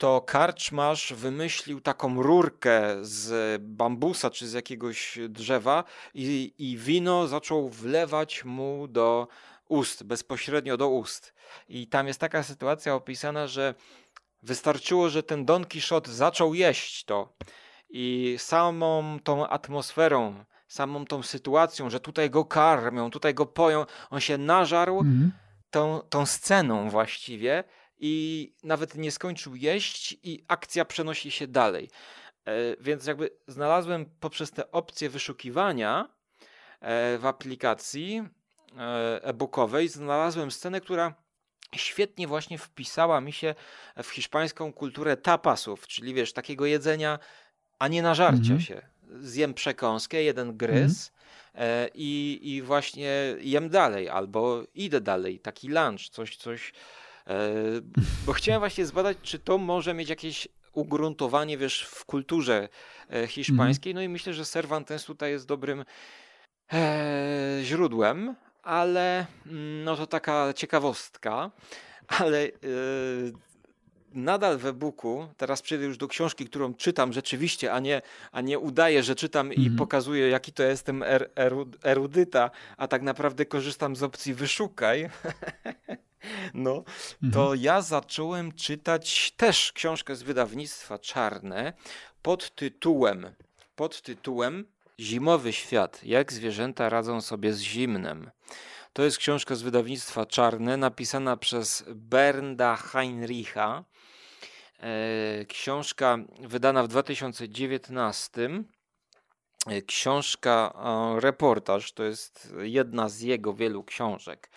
to karczmarz wymyślił taką rurkę z bambusa czy z jakiegoś drzewa i, i wino zaczął wlewać mu do ust, bezpośrednio do ust. I tam jest taka sytuacja opisana, że wystarczyło, że ten Don Quixote zaczął jeść to i samą tą atmosferą, samą tą sytuacją, że tutaj go karmią, tutaj go poją, on się nażarł Mhm. tą, tą sceną właściwie i nawet nie skończył jeść i akcja przenosi się dalej. E, Więc jakby znalazłem poprzez te opcje wyszukiwania e, w aplikacji e, e-bookowej, znalazłem scenę, która świetnie właśnie wpisała mi się w hiszpańską kulturę tapasów, czyli wiesz, takiego jedzenia, a nie nażarcia Mhm. się. Zjem przekąskę, jeden gryz e, i, i właśnie jem dalej, albo idę dalej, taki lunch, coś, coś. E, bo chciałem właśnie zbadać, czy to może mieć jakieś ugruntowanie, wiesz, w kulturze e, hiszpańskiej. No i myślę, że Cervantes tutaj jest dobrym e, źródłem, ale mm, no to taka ciekawostka, ale nadal w e-booku, teraz przejdę już do książki, którą czytam rzeczywiście, a nie, a nie udaję, że czytam i Mhm. pokazuję, jaki to jestem er, eru- erudyta, a tak naprawdę korzystam z opcji wyszukaj. *laughs* No, to ja zacząłem czytać też książkę z wydawnictwa Czarne pod tytułem, pod tytułem Zimowy świat. Jak zwierzęta radzą sobie z zimnem. To jest książka z wydawnictwa Czarne, napisana przez Bernda Heinricha. E, Książka wydana w 2019. książka, reportaż, to jest jedna z jego wielu książek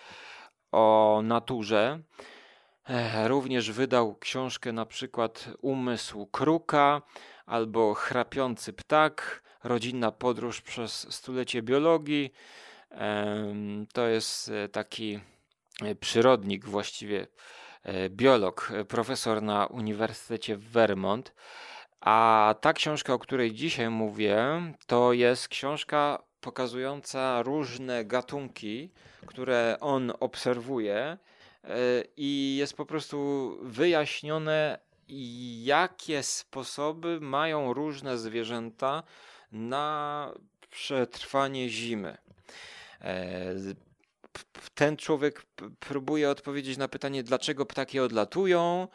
o naturze. E, również wydał książkę na przykład Umysł Kruka albo Chrapiący Ptak, Rodzinna podróż przez stulecie biologii. To jest e, taki e, przyrodnik, właściwie biolog, profesor na Uniwersytecie w Vermont. A ta książka, o której dzisiaj mówię, to jest książka pokazująca różne gatunki, które on obserwuje e, i jest po prostu wyjaśnione, jakie sposoby mają różne zwierzęta na przetrwanie zimy. Ten człowiek próbuje odpowiedzieć na pytanie, dlaczego ptaki odlatują,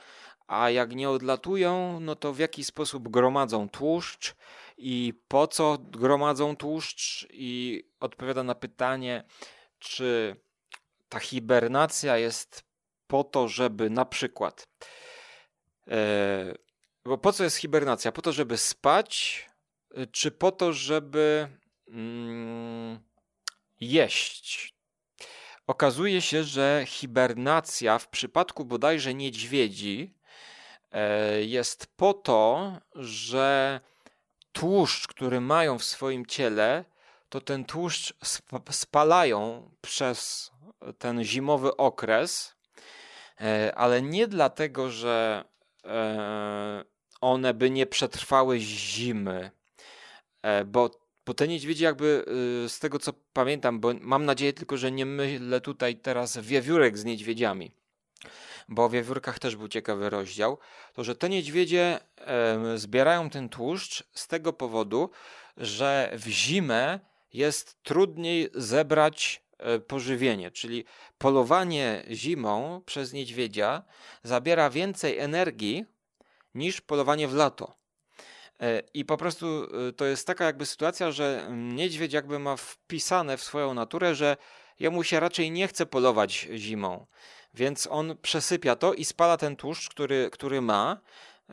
a jak nie odlatują, no to w jaki sposób gromadzą tłuszcz i po co gromadzą tłuszcz i odpowiada na pytanie, czy ta hibernacja jest po to, żeby na przykład e, bo po co jest hibernacja? Po to, żeby spać, e, czy po to, żeby mm, jeść? Okazuje się, że hibernacja w przypadku bodajże niedźwiedzi E, jest po to, że tłuszcz, który mają w swoim ciele, to ten tłuszcz spalają przez ten zimowy okres, e, ale nie dlatego, że e, one by nie przetrwały zimy, bo, bo te niedźwiedzie jakby z tego co pamiętam, bo mam nadzieję tylko, że nie mylę tutaj teraz wiewiórek z niedźwiedziami bo o wiewiórkach też był ciekawy rozdział, to że te niedźwiedzie zbierają ten tłuszcz z tego powodu, że w zimę jest trudniej zebrać e, pożywienie, czyli polowanie zimą przez niedźwiedzia zabiera więcej energii niż polowanie w lato. E, I po prostu to jest taka jakby sytuacja, że niedźwiedź jakby ma wpisane w swoją naturę, że jemu się raczej nie chce polować zimą. Więc on przesypia to i spala ten tłuszcz, który, który ma,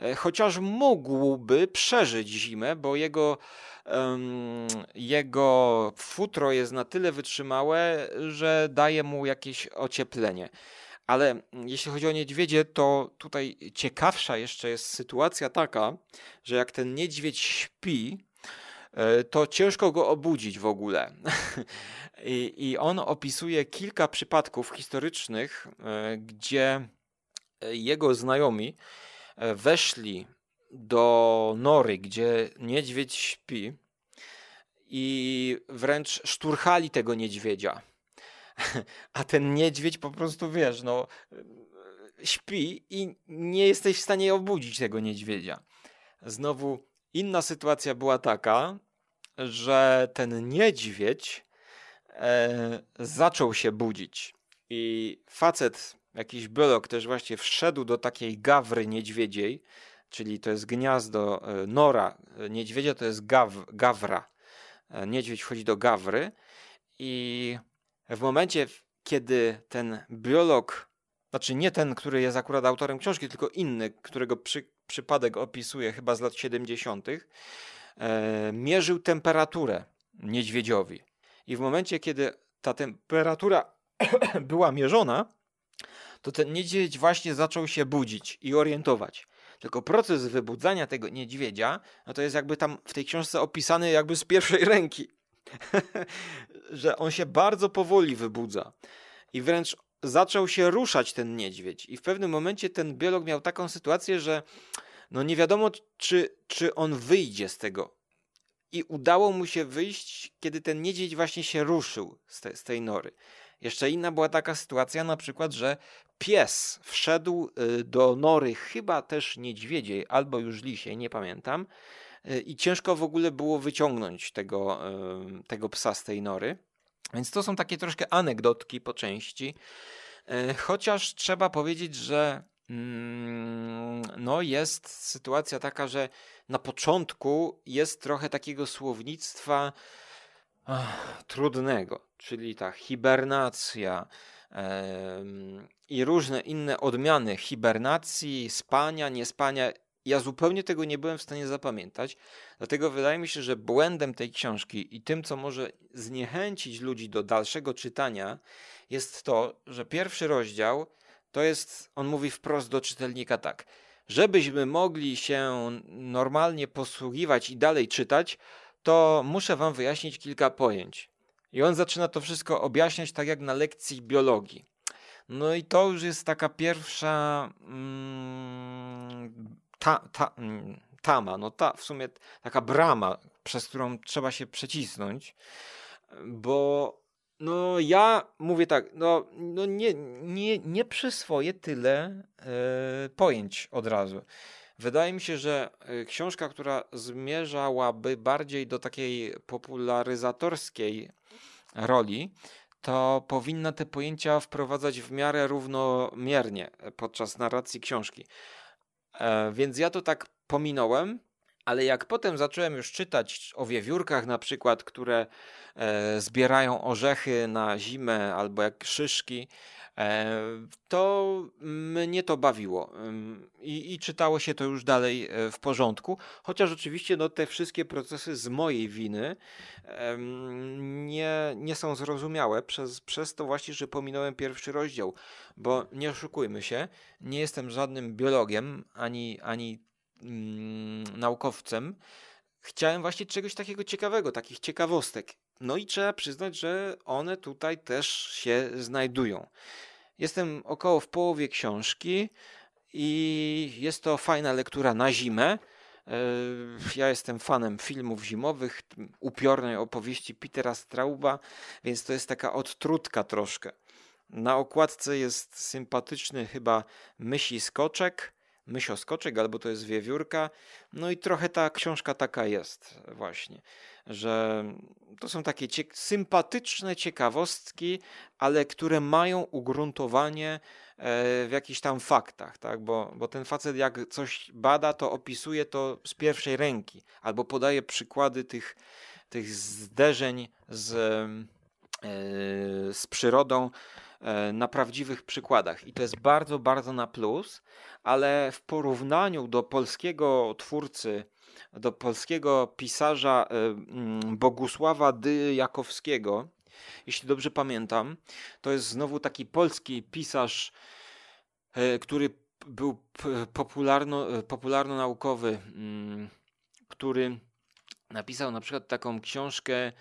e, chociaż mógłby przeżyć zimę, bo jego, um, jego futro jest na tyle wytrzymałe, że daje mu jakieś ocieplenie. Ale jeśli chodzi o niedźwiedzie, to tutaj ciekawsza jeszcze jest sytuacja taka, że jak ten niedźwiedź śpi, e, to ciężko go obudzić w ogóle. *laughs* I, I on opisuje kilka przypadków historycznych, e, gdzie e, jego znajomi weszli do nory, gdzie niedźwiedź śpi i wręcz szturchali tego niedźwiedzia. A ten niedźwiedź po prostu, wiesz, no śpi i nie jesteś w stanie obudzić tego niedźwiedzia. Znowu inna sytuacja była taka, że ten niedźwiedź e, zaczął się budzić. I facet, jakiś biolog też właśnie wszedł do takiej gawry niedźwiedziej, czyli to jest gniazdo e, nora niedźwiedzia, to jest gaw, gawra. E, niedźwiedź wchodzi do gawry i w momencie, kiedy ten biolog, znaczy nie ten, który jest akurat autorem książki, tylko inny, którego przy, przypadek opisuje chyba z lat 70., e, mierzył temperaturę niedźwiedziowi. I w momencie, kiedy ta temperatura *coughs* była mierzona, to ten niedźwiedź właśnie zaczął się budzić i orientować. Tylko proces wybudzania tego niedźwiedzia, no to jest jakby tam w tej książce opisany jakby z pierwszej ręki. *laughs* że on się bardzo powoli wybudza. I wręcz zaczął się ruszać ten niedźwiedź. I w pewnym momencie ten biolog miał taką sytuację, że no nie wiadomo, czy, czy on wyjdzie z tego i udało mu się wyjść, kiedy ten niedźwiedź właśnie się ruszył z, te, z tej nory. Jeszcze inna była taka sytuacja, na przykład, że pies wszedł y, do nory, chyba też niedźwiedziej, albo już lisiej, nie pamiętam, i ciężko w ogóle było wyciągnąć tego, tego psa z tej nory. Więc to są takie troszkę anegdotki po części. Chociaż trzeba powiedzieć, że Mm, no jest sytuacja taka, że na początku jest trochę takiego słownictwa ach, trudnego, czyli ta hibernacja i różne inne odmiany hibernacji, spania, niespania Ja zupełnie tego nie byłem w stanie zapamiętać, dlatego wydaje mi się, że błędem tej książki i tym, co może zniechęcić ludzi do dalszego czytania, jest to, że pierwszy rozdział to jest, on mówi wprost do czytelnika tak. Żebyśmy mogli się normalnie posługiwać i dalej czytać, to muszę wam wyjaśnić kilka pojęć. I on zaczyna to wszystko objaśniać tak jak na lekcji biologii. No i to już jest taka pierwsza mm, ta, ta, mm, tama, no ta w sumie taka brama, przez którą trzeba się przecisnąć, bo no ja mówię tak, no, no nie, nie, nie przyswoję tyle e, pojęć od razu. Wydaje mi się, że e, książka, która zmierzałaby bardziej do takiej popularyzatorskiej roli, to powinna te pojęcia wprowadzać w miarę równomiernie podczas narracji książki. E, więc ja to tak pominąłem, ale jak potem zacząłem już czytać o wiewiórkach na przykład, które e, zbierają orzechy na zimę albo jak szyszki, to mnie to bawiło I, i, czytało się to już dalej e, w porządku, chociaż oczywiście no, te wszystkie procesy z mojej winy nie, nie są zrozumiałe przez, przez to właśnie, że pominąłem pierwszy rozdział, bo nie oszukujmy się, nie jestem żadnym biologiem ani, ani mm, naukowcem, chciałem właśnie czegoś takiego ciekawego, takich ciekawostek. No i trzeba przyznać, że one tutaj też się znajdują. Jestem około w połowie książki i jest to fajna lektura na zimę. E, ja jestem fanem filmów zimowych, upiornej opowieści Petera Strauba, więc to jest taka odtrutka troszkę. Na okładce jest sympatyczny chyba mysi skoczek, mysioskoczek, albo to jest wiewiórka. No i trochę ta książka taka jest właśnie, że to są takie cie sympatyczne ciekawostki, ale które mają ugruntowanie e, w jakichś tam faktach, tak? bo, bo ten facet jak coś bada, to opisuje to z pierwszej ręki, albo podaje przykłady tych, tych zderzeń z, e, z przyrodą, na prawdziwych przykładach. I to jest bardzo, bardzo na plus, ale w porównaniu do polskiego twórcy, do polskiego pisarza e, mm, Bogusława Dyjakowskiego, jeśli dobrze pamiętam, to jest znowu taki polski pisarz, e, który był popularno, popularno-naukowy, mm, który napisał na przykład taką książkę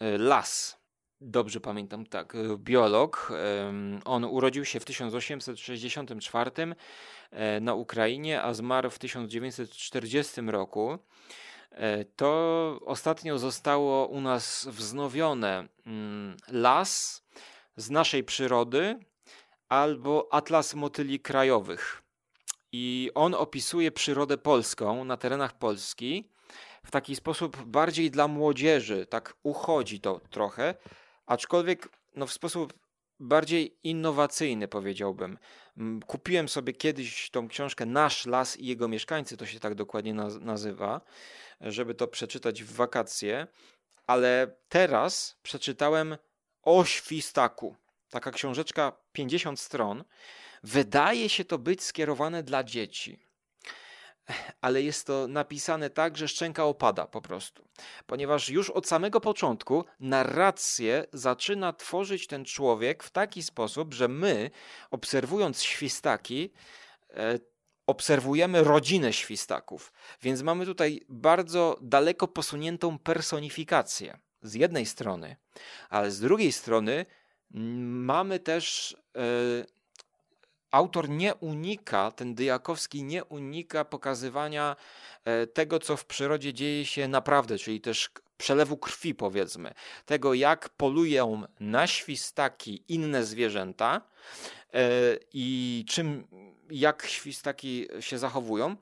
Las Dobrze pamiętam, tak. E, biolog. On urodził się w 1864 e, na Ukrainie, a zmarł w 1940 roku. E, to ostatnio zostało u nas wznowione mm, las z naszej przyrody albo Atlas Motyli Krajowych. I on opisuje przyrodę polską na terenach Polski w taki sposób bardziej dla młodzieży, tak uchodzi to trochę, aczkolwiek no, w sposób bardziej innowacyjny, powiedziałbym. Kupiłem sobie kiedyś tą książkę Nasz Las i jego mieszkańcy, to się tak dokładnie nazywa, żeby to przeczytać w wakacje, ale teraz przeczytałem o świstaku. Taka książeczka 50 stron. Wydaje się to być skierowane dla dzieci ale jest to napisane tak, że szczęka opada po prostu. Ponieważ już od samego początku narrację zaczyna tworzyć ten człowiek w taki sposób, że my, obserwując świstaki, e, obserwujemy rodzinę świstaków. Więc mamy tutaj bardzo daleko posuniętą personifikację z jednej strony, ale z drugiej strony mamy też e, autor nie unika, ten Dyjakowski nie unika pokazywania e, tego, co w przyrodzie dzieje się naprawdę, czyli też przelewu krwi, powiedzmy, tego, jak polują na świstaki inne zwierzęta e, i czym, jak świstaki się zachowują.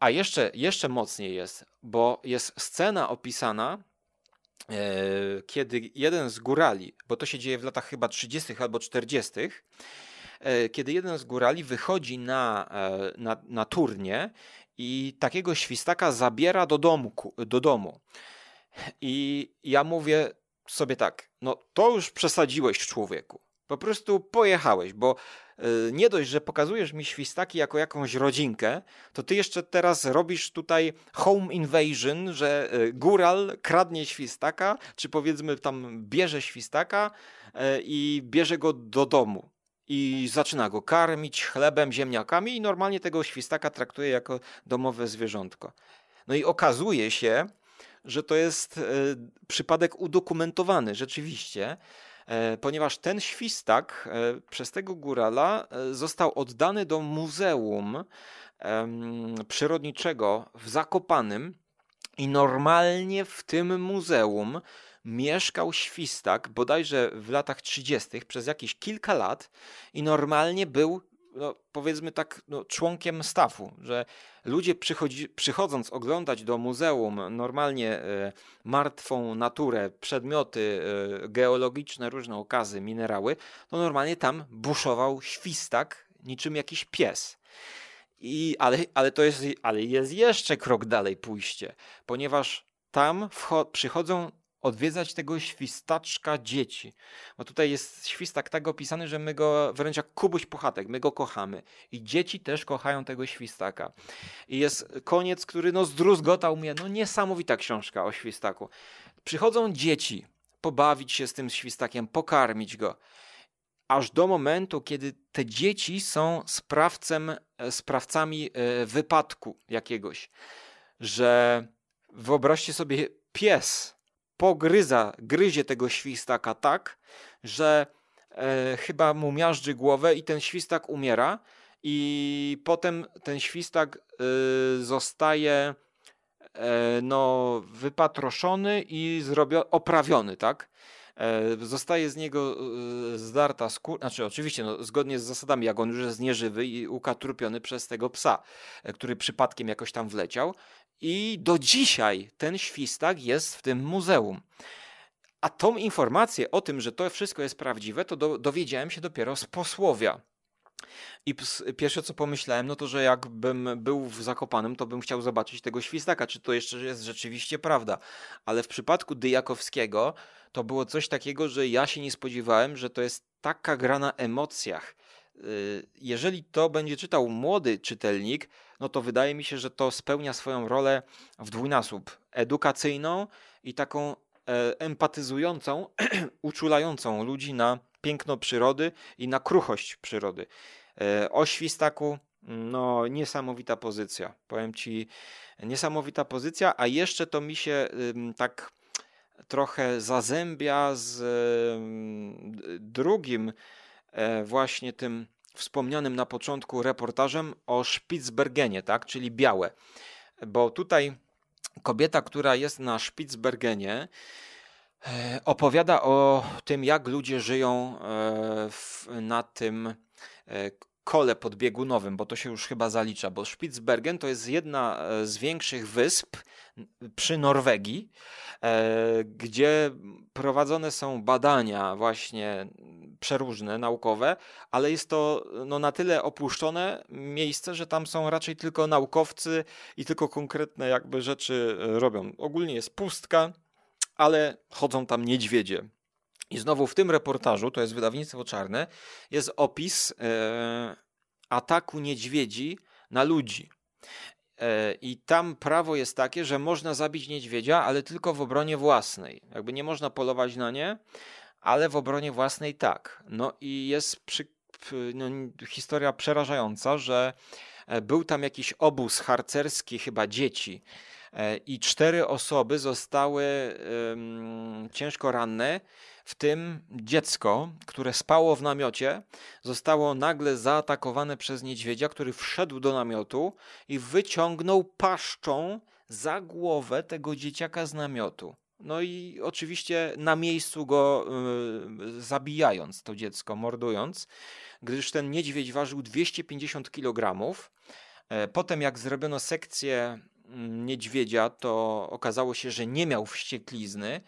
A jeszcze, jeszcze mocniej jest, bo jest scena opisana, e, kiedy jeden z górali, bo to się dzieje w latach chyba 30. albo 40., E, kiedy jeden z górali wychodzi na, e, na, na turnie i takiego świstaka zabiera do domu, do domu. I ja mówię sobie tak, no to już przesadziłeś człowieku. Po prostu pojechałeś, bo y, nie dość, że pokazujesz mi świstaki jako jakąś rodzinkę, to ty jeszcze teraz robisz tutaj home invasion, że góral kradnie świstaka, czy powiedzmy tam bierze świstaka i bierze go do domu. I zaczyna go karmić chlebem, ziemniakami, i normalnie tego świstaka traktuje jako domowe zwierzątko. No i okazuje się, że to jest przypadek udokumentowany rzeczywiście, E, ponieważ ten świstak e, przez tego górala e, został oddany do Muzeum Przyrodniczego w Zakopanym i normalnie w tym muzeum mieszkał świstak bodajże w latach 30. przez jakieś kilka lat i normalnie był no, powiedzmy tak, no, członkiem stafu, że ludzie przychodzi, przychodząc oglądać do muzeum normalnie e, martwą naturę, przedmioty e, geologiczne, różne okazy, minerały, to normalnie tam buszował świstak niczym jakiś pies. I, ale, ale to jest, ale jest jeszcze krok dalej pójście, ponieważ tam przychodzą odwiedzać tego świstaczka dzieci. Bo tutaj jest świstak tak opisany, że my go wręcz jak Kubuś Puchatek, my go kochamy. I dzieci też kochają tego świstaka. I jest koniec, który no zdruzgotał mnie. No niesamowita książka o świstaku. Przychodzą dzieci pobawić się z tym świstakiem, pokarmić go. Aż do momentu, kiedy te dzieci są sprawcem, e, sprawcami e, wypadku jakiegoś. Że wyobraźcie sobie pies, pogryza, gryzie tego świstaka tak, że e, chyba mu miażdży głowę i ten świstak umiera i potem ten świstak e, zostaje e, no, wypatroszony i zrobio, oprawiony, tak? E, zostaje z niego e, zdarta skóra, znaczy oczywiście no, zgodnie z zasadami, jak on już jest nieżywy i ukatrupiony przez tego psa, e, który przypadkiem jakoś tam wleciał i do dzisiaj ten świstak jest w tym muzeum. A tą informację o tym, że to wszystko jest prawdziwe, to do, dowiedziałem się dopiero z posłowia. I pierwsze co pomyślałem, no to, że jakbym był w Zakopanem, to bym chciał zobaczyć tego świstaka, czy to jeszcze jest rzeczywiście prawda. Ale w przypadku Dyjakowskiego to było coś takiego, że ja się nie spodziewałem, że to jest taka gra na emocjach. Y, jeżeli to będzie czytał młody czytelnik, no to wydaje mi się, że to spełnia swoją rolę w dwójnasób edukacyjną i taką e, empatyzującą, *clears throat* uczulającą ludzi na piękno przyrody i na kruchość przyrody. E, o świstaku, no niesamowita pozycja. Powiem ci, niesamowita pozycja, a jeszcze to mi się tak trochę zazębia z drugim e, właśnie tym wspomnianym na początku reportażem o Spitsbergenie, tak, czyli białe. Bo tutaj kobieta, która jest na Spitsbergenie, e, opowiada o tym, jak ludzie żyją na tym kole podbiegunowym, bo to się już chyba zalicza, bo Spitsbergen to jest jedna e, z większych wysp przy Norwegii, e, gdzie prowadzone są badania właśnie przeróżne, naukowe, ale jest to no, na tyle opuszczone miejsce, że tam są raczej tylko naukowcy i tylko konkretne jakby rzeczy robią. Ogólnie jest pustka, ale chodzą tam niedźwiedzie. I znowu w tym reportażu, to jest wydawnictwo czarne, jest opis e, ataku niedźwiedzi na ludzi. E, I tam prawo jest takie, że można zabić niedźwiedzia, ale tylko w obronie własnej. Jakby nie można polować na nie, ale w obronie własnej tak. No i jest przy, no, historia przerażająca, że e, był tam jakiś obóz harcerski, chyba dzieci, i cztery osoby zostały ciężko ranne w tym dziecko, które spało w namiocie, zostało nagle zaatakowane przez niedźwiedzia, który wszedł do namiotu i wyciągnął paszczą za głowę tego dzieciaka z namiotu. No i oczywiście na miejscu go y, zabijając to dziecko, mordując, gdyż ten niedźwiedź ważył 250 kg. E, potem, jak zrobiono sekcję niedźwiedzia, to okazało się, że nie miał wścieklizny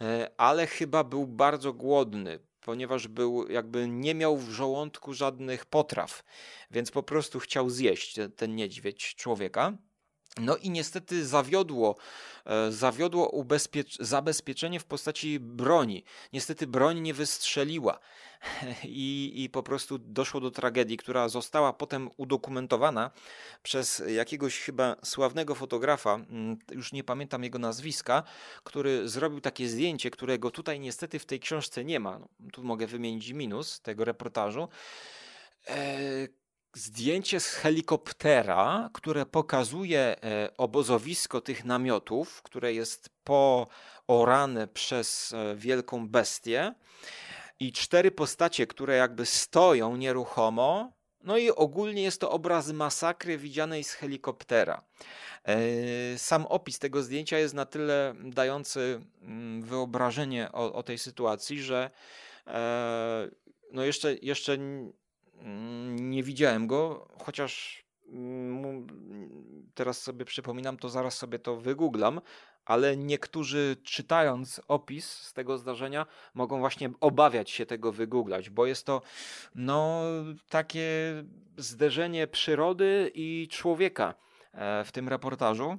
E, ale chyba był bardzo głodny, ponieważ był jakby nie miał w żołądku żadnych potraw, więc po prostu chciał zjeść ten niedźwiedź człowieka. No i niestety zawiodło, e, zawiodło zabezpieczenie w postaci broni. Niestety broń nie wystrzeliła. I, i po prostu doszło do tragedii, która została potem udokumentowana przez jakiegoś chyba sławnego fotografa, mm, już nie pamiętam jego nazwiska, który zrobił takie zdjęcie, którego tutaj niestety w tej książce nie ma. No, tu mogę wymienić minus tego reportażu. E, zdjęcie z helikoptera, które pokazuje e, obozowisko tych namiotów, które jest poorane przez e, wielką bestię i cztery postacie, które jakby stoją nieruchomo. No i ogólnie jest to obraz masakry widzianej z helikoptera. E, sam opis tego zdjęcia jest na tyle dający mm, wyobrażenie o, o tej sytuacji, że no jeszcze, jeszcze Mm, nie widziałem go, chociaż mm, teraz sobie przypominam, to zaraz sobie to wygooglam, ale niektórzy czytając opis z tego zdarzenia mogą właśnie obawiać się tego wygooglać, bo jest to no takie zderzenie przyrody i człowieka e, w tym reportażu.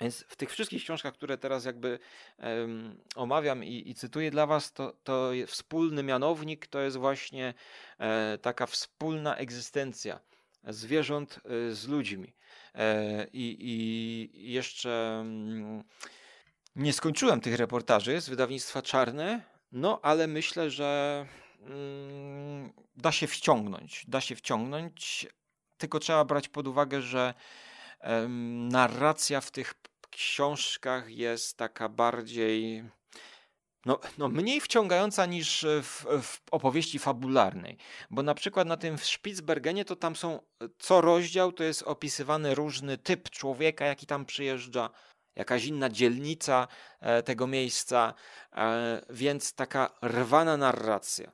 Więc w tych wszystkich książkach, które teraz jakby um, omawiam i, i, cytuję dla Was, to, to wspólny mianownik to jest właśnie e, taka wspólna egzystencja zwierząt e, z ludźmi. E, i, I jeszcze mm, nie skończyłem tych reportaży z wydawnictwa Czarne, no ale myślę, że mm, da się wciągnąć. Da się wciągnąć, tylko trzeba brać pod uwagę, że narracja w tych książkach jest taka bardziej. No, no mniej wciągająca niż w, w, opowieści fabularnej. Bo na przykład na tym w Spitsbergenie to tam są co rozdział to jest opisywany różny typ człowieka, jaki tam przyjeżdża, jakaś inna dzielnica e, tego miejsca, e, więc taka rwana narracja.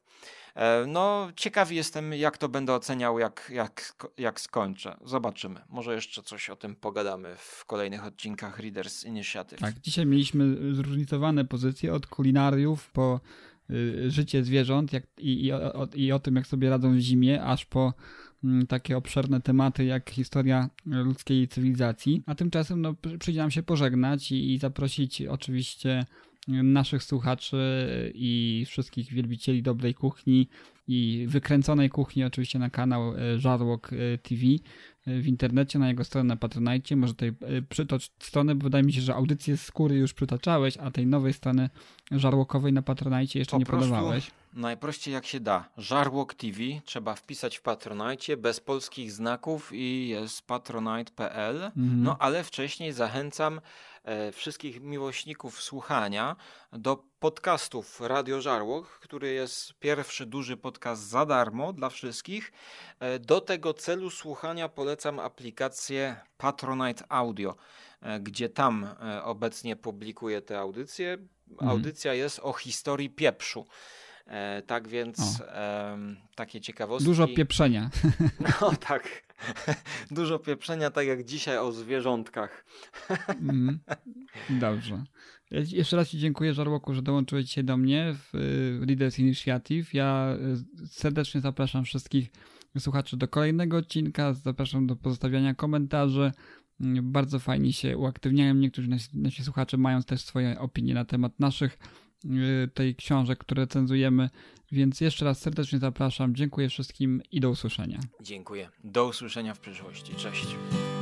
E, no, ciekawy jestem, jak to będę oceniał, jak, jak, jak skończę. Zobaczymy. Może jeszcze coś o tym pogadamy w kolejnych odcinkach Readers Initiative. Tak, dzisiaj mieliśmy zróżnicowane pozycje od kulinariów po y, życie zwierząt jak, i, i, o, i o tym, jak sobie radzą w zimie, aż po mm, takie obszerne tematy jak historia ludzkiej cywilizacji. A tymczasem no, przyjdzie nam się pożegnać i, i zaprosić oczywiście naszych słuchaczy i wszystkich wielbicieli dobrej kuchni i wykręconej kuchni oczywiście na kanał e, Żarłok e, TV e, w internecie, na jego stronę na Patronite. Może tutaj przytocz stronę, bo wydaje mi się, że audycję z skóry już przytaczałeś, a tej nowej strony żarłokowej na Patronite jeszcze po nie podawałeś. Najprościej jak się da. Żarłok TV trzeba wpisać w Patronite bez polskich znaków i jest patronite.pl. Mhm. No ale wcześniej zachęcam wszystkich miłośników słuchania do podcastów Radio Żarłok, który jest pierwszy duży podcast za darmo dla wszystkich. E, do tego celu słuchania polecam aplikację Patronite Audio, e, gdzie tam obecnie publikuję te audycje. Mhm. Audycja jest o historii pieprzu. E, tak więc e, takie ciekawostki. Dużo pieprzenia. *laughs* No tak. *laughs* Dużo pieprzenia, tak jak dzisiaj o zwierzątkach. Mm, *laughs* dobrze. Jeszcze raz Ci dziękuję, Żarłoku, że dołączyłeś dzisiaj do mnie w Leaders Initiative. Ja e, serdecznie zapraszam wszystkich słuchaczy do kolejnego odcinka. Zapraszam do pozostawiania komentarzy. Mm, bardzo fajnie się uaktywniają. Niektórzy nasi, nasi słuchacze mają też swoje opinie na temat naszych Y, tej książek, które cenzujemy. Więc jeszcze raz serdecznie zapraszam. Dziękuję wszystkim i do usłyszenia. Dziękuję. Do usłyszenia w przyszłości. Cześć.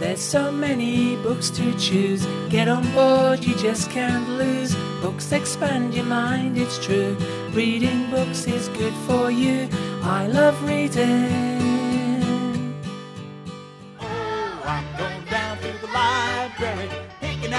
There's so many books to choose. Get on board, you just can't lose. Books expand your mind, it's true. Reading books is good for you. I love reading.